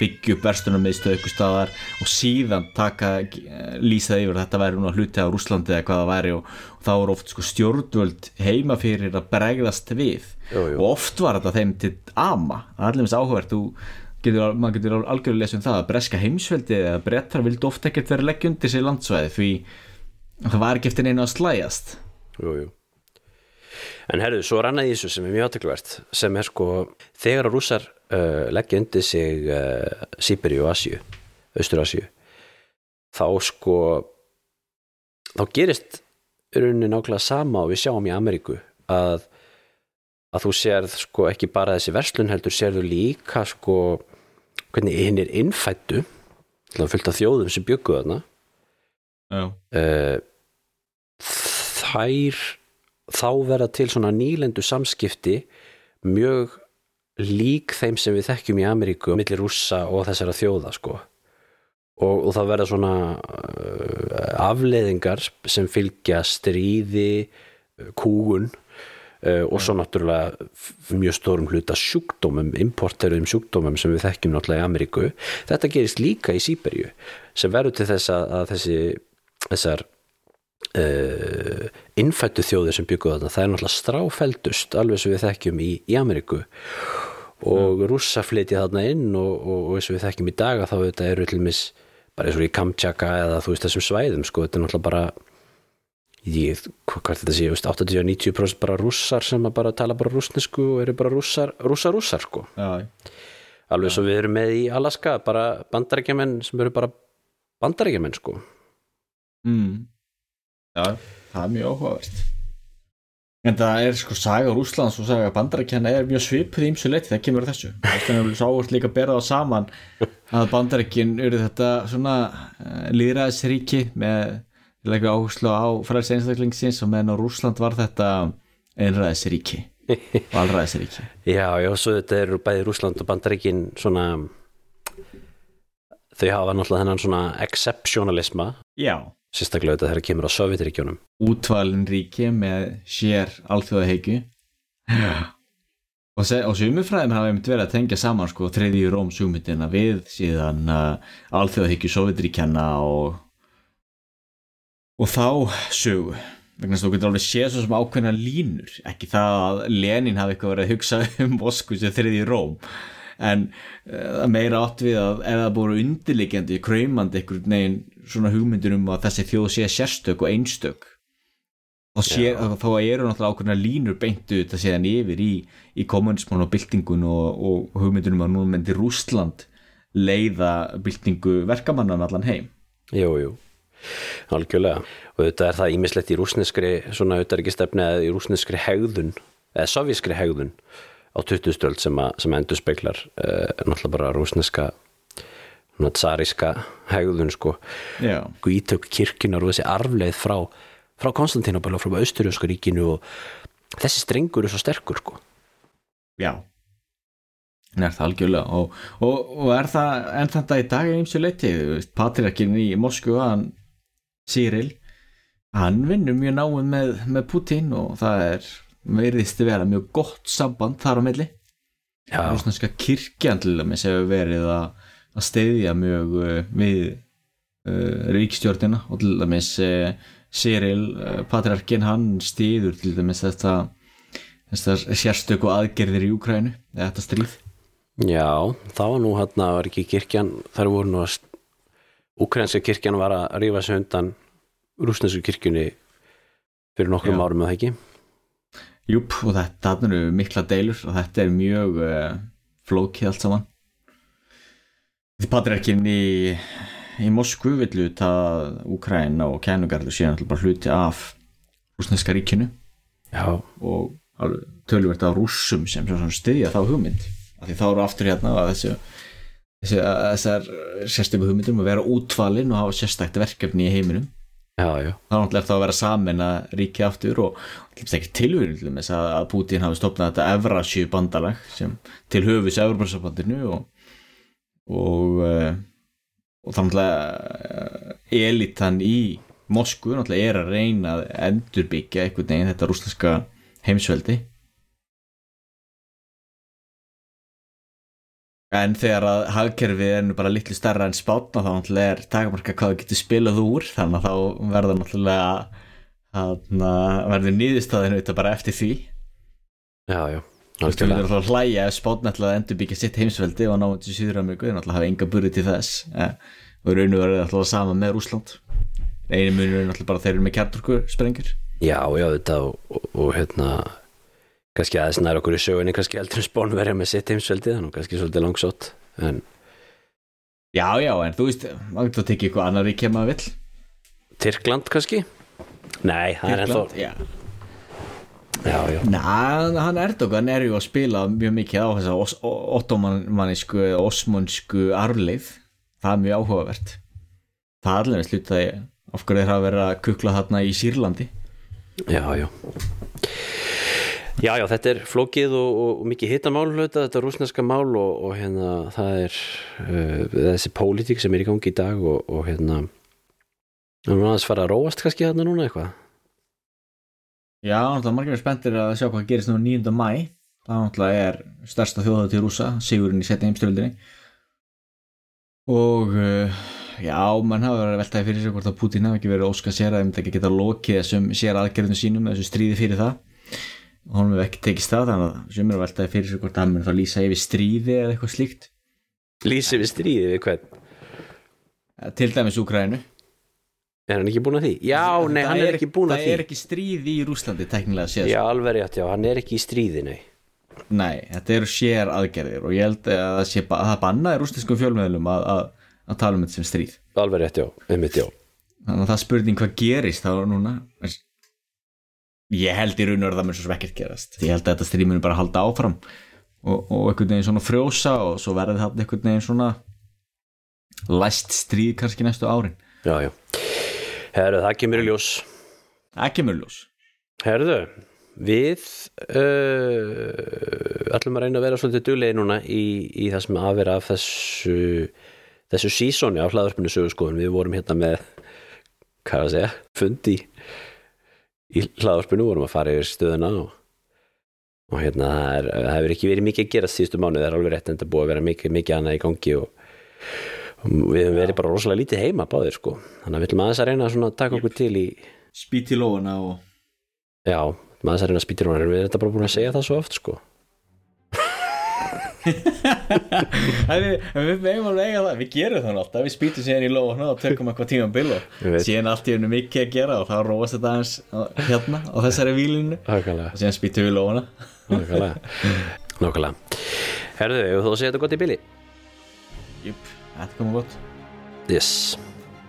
byggja upp verslunarmiðstöð ykkur staðar og síðan taka lýsaði yfir þetta væri nú að hluti á Rúslandi eða hvað það væri og, og þá voru oft sko stjórnvöld heima fyrir að bregðast við Jú, jú. og oft var þetta þeim til ama það er allir með þú getur, maður getur algjörlega lesið um það að breska heimsveldi eða brettar vildu oft ekkert vera að leggja undir sig landsvæði því það var ekki eftir neina að slæjast jú, jú. En herðu, svo er annað í þessu sem er mjög átökluvert uh, leggja undir sig uh, Sýberi og Asju, Austur Asju þá sko þá gerist í rauninni nákvæmlega sama og við sjáum í Ameríku að að þú sérð sko ekki bara þessi verslun heldur sérðu líka sko hvernig hinn er innfættu það fyllt af þjóðum sem byggu þarna. Já, uh, þær þá verða til svona nýlendu samskipti mjög lík þeim sem við þekkjum í Ameríku millir rússa og þessara þjóða sko. Og, og það verða svona uh, afleiðingar sem fylgja stríði uh, kúgun uh, og svo náttúrulega mjög stórum hluta sjúkdómum, importeruðum sjúkdómum sem við þekkjum náttúrulega í Ameríku. Þetta gerist líka í Sýberju sem verður til þess að, að þessi þessar uh, innfættu þjóðir sem byggu þarna það er náttúrulega stráfeldust alveg sem við þekkjum í, í Ameríku. Og rússa flytja þarna inn og, og, og eins og við þekkjum í dag að þá þetta eru til mis bara eins og í Kamtjaka eða þú veist þessum svæðum sko, þetta er náttúrulega bara ég, hvað hvað þetta þú veist, 80-90% bara rússar sem að bara tala bara rússnesku og eru bara rússar, rússar rússar sko. Já, alveg svo við erum með í Alaska bara bandarækjamenn sem eru bara bandarækjamenn sko. Mm. Já. Það er mjög áhugavert. En það er sko saga Rússlands og saga bandarækjana er mjög svipuð í ymsu leiti það kemur að þessu. Það er svo áhugavert líka að bera það saman að bandarækjin eru þetta svona uh, líðræðisríki með leika áherslu á fræðs einstaklingsins og meðan á Rússland var þetta einræðisríki valræðisríki. Já, já, svo þetta eru bæði Rússland og Bandaríkin svona þau hafa náttúrulega þennan svona exceptionalisma. Já sérstaklega þetta þegar kemur á Sovjetríkjónum útvalin ríki með sér alþjóðaheikju og, og sumufræðum hafa einmitt verið að tengja saman sko þriðju Róm sumundina við síðan uh, alþjóðaheikju Sovjetríkjana og og þá sögu. Vegna þú getur alveg séð svo sem ákveðna línur. Ekki það að Lenin hafi eitthvað verið að hugsa um Moskvu sem þriðju Róm en uh, meira átt við að ef það búið undirliggjandi, kraumandi einhvern veginn svona hugmyndir um að þessi þjóð sé sérstök og einstök. Og sé, þá eru náttúrulega ákveðna línur beintu þetta séðan yfir í, í kommunismun og byltingun og, og hugmyndunum að nú myndi Rústland leiða byltingu verkamannan allan heim. Jú, jú, algjörlega. Og þetta er það ímislegt í rúsneskri svona auðvitaðrikistefni eða í rúsneskri hegðun eða sovjískri hegðun á 20. stöld sem, að, sem endur speklar uh, náttúrulega bara rúsneska svona tsaríska hegðun sko. Já, og ítök kirkjunar og þessi arfleið frá, frá Konstantinopel og frá Austurjósku ríkinu og þessi strengur er svo sterkur sko. Já. Er það algjörlega og, og, og er það en þetta í dag er eins og leiti Patriarkin í Moskvu hann Cyril hann vinnur mjög náum með, með Putin og það er veriðist að vera mjög gott samband þar á milli. Já, rúsneska kirkjan til dæmis hefur verið að, að steyðja mjög uh, við uh, ríkstjórnina og til dæmis uh, Cyril, uh, patriarkin hann stýður til dæmis þetta þessar sérstöku aðgerðir í Úkrænu, eða þetta stríð. Já, það var nú hann var ekki kirkjan, þar voru nú að Úkrænska kirkjan var að rífa sig undan rúsnesku kirkjunni fyrir nokkrum Já. árum eða ekki? Júp, og þetta eru mikla deilur og þetta er mjög flókið allt saman patriarkin í, í Moskvu villu það Úkræna og kænugarður síðan bara hluti af rúsneska ríkinu. Já, og alveg töluvert af rússum sem, sem styðja þá hugmynd. Af því þá eru aftur hérna að þessi, þessi, að þessar sérstöku hugmyndum að vera útvalin og hafa sérstækt verkefni í heiminum. Já, já. Þá er þá að vera samin að ríki aftur og það er ekki tilvíðin til þess að, Putin hafi stopnað þetta Evrasju bandalag sem til höfus Evropasambandinu og og, uh, og þá náttúrulega elitan í Moskvu náttúrulega er að reyna að endurbyggja einhvern veginn þetta rúsneska heimsveldi. En þegar að hagkerfið er nú bara litlu starra en spátna þá náttúrulega er takmarka hvað það getur spilað úr þannig að þá verður náttúrulega verður nýðistæðinu þetta bara eftir því. Já, já, Þú veist, við erum alltaf að hlæja ef spátna ætlaði að endurbyggja sitt heimsveldi og náðum til Suður-Ameríku þeir náttúrulega hafa enga burði til þess. Og raun og verður alltaf sama með Rúsland einu munur er náttúrulega bara að þeir eru með kjarturku sprengur Já, já, þetta og, og, og hérna kannski aðeins nær okkur í sögunni kannski eldri spón verja með sitt heimsveldi þannig kannski svolítið langsótt en Já, já, en þú veist, maður getur að tekja eitthvað annar ríki ef maður vill. Tyrkland kannski? Nei, það er ennþá Tyrkland, já, já, já, Næ, hann Erdogan er ju að spila mjög mikið á þessa os- ottomanísku eða osmansku arleið það er mjög áhugavert. Það er allir slutaði af hverju þeir hafa verið að kukla þarna í Sýrlandi. Já, já. Já, já, þetta er flókið og, og, og mikið hittamál þetta rúsneska mál og, og hérna það er uh, þessi pólitík sem er í gangi í dag og, og hérna það er aðeins fara að róast kannski þarna núna eitthvað Já, náttúrulega margir er spenntir að sjá hvað gerist nú 9. mæ það náttúrulega er stærsta þjóða til rúsa sigurinn í setja heimstöldinni og uh, já, mann hafa verið að veltaði fyrir sig hvort að Putin hafi ekki verið óska sér að þeim ekki geta lokið þessum sér aðgerðinu sínum þessu stríði fyrir það. Og honum hefur ekki tekist það þannig að sem er að veltaði fyrir sig hvort að hann mun þá lýsa yfir stríði eða eitthvað slíkt. Lýsi við stríði við hvern? Eh, til dæmis Úkrænu Er hann ekki búin að því? Já, nei, hann er ekki búin að það því. er ekki stríði í Rúslandi teknilega séð Já, alveg rétt, já, hann er ekki í stríði, nei. Nei, þetta eru sér aðgerðir og ég held að það sé að það bannaði rústiskum fjölmiðlum að, að, að tala um þetta sem stríð. Alveg rétt, já, einmitt, já. Þannig að það er spurning hvað gerist þá núna. Ég held í raun og það mun svo sem ekkert gerast. Ég held að þetta stríð mun bara halda áfram og, og einhvern veginn svona frjósa og svo verði það einhvern veginn svona læst stríð kannski næstu árin. Já, já Herðu, það kemur í ljós. Það kemur ljós. Herðu, við uh, ætlum að reyna að vera svolítið duglegi núna í, í það sem að vera af þessu þessu sísoni af hlaðarpinu sögurskoðun við vorum hérna með hvað er að segja, fundi í hlaðarpinu, vorum að fara yfir stöðuna og, og hérna það hefur ekki verið mikið að gera síðustu mánuð það er alveg rétt en það búið að vera mikið, mikið annað í gangi og við hefum verið bara rosalega lítið heima báðir sko, þannig að við ætlum aðeins að reyna að taka okkur til í spýt í lófuna og Já, þess að reyna að spýtir hún við erum þetta bara búin að segja það svo oft sko. Við, megum alveg eiga það, við gerum það alltaf, við spýtum síðan í lófuna og tökum eitthvað tíma bil og Ég veit. síðan allt í hennu mikið að gera og þá róast þetta aðeins á- hérna á þessari Nákvæmlega, og síðan spýtum við í lófuna nákvæmlega. Herðu, ef þú segja þetta gott í bili þetta komum gott Yes.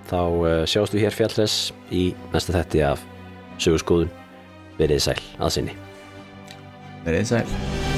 Þá uh, sjáumst við hér fjallres í næsta þetti af sögurskóðun Verið sæl. Að sinni. Verðið sæl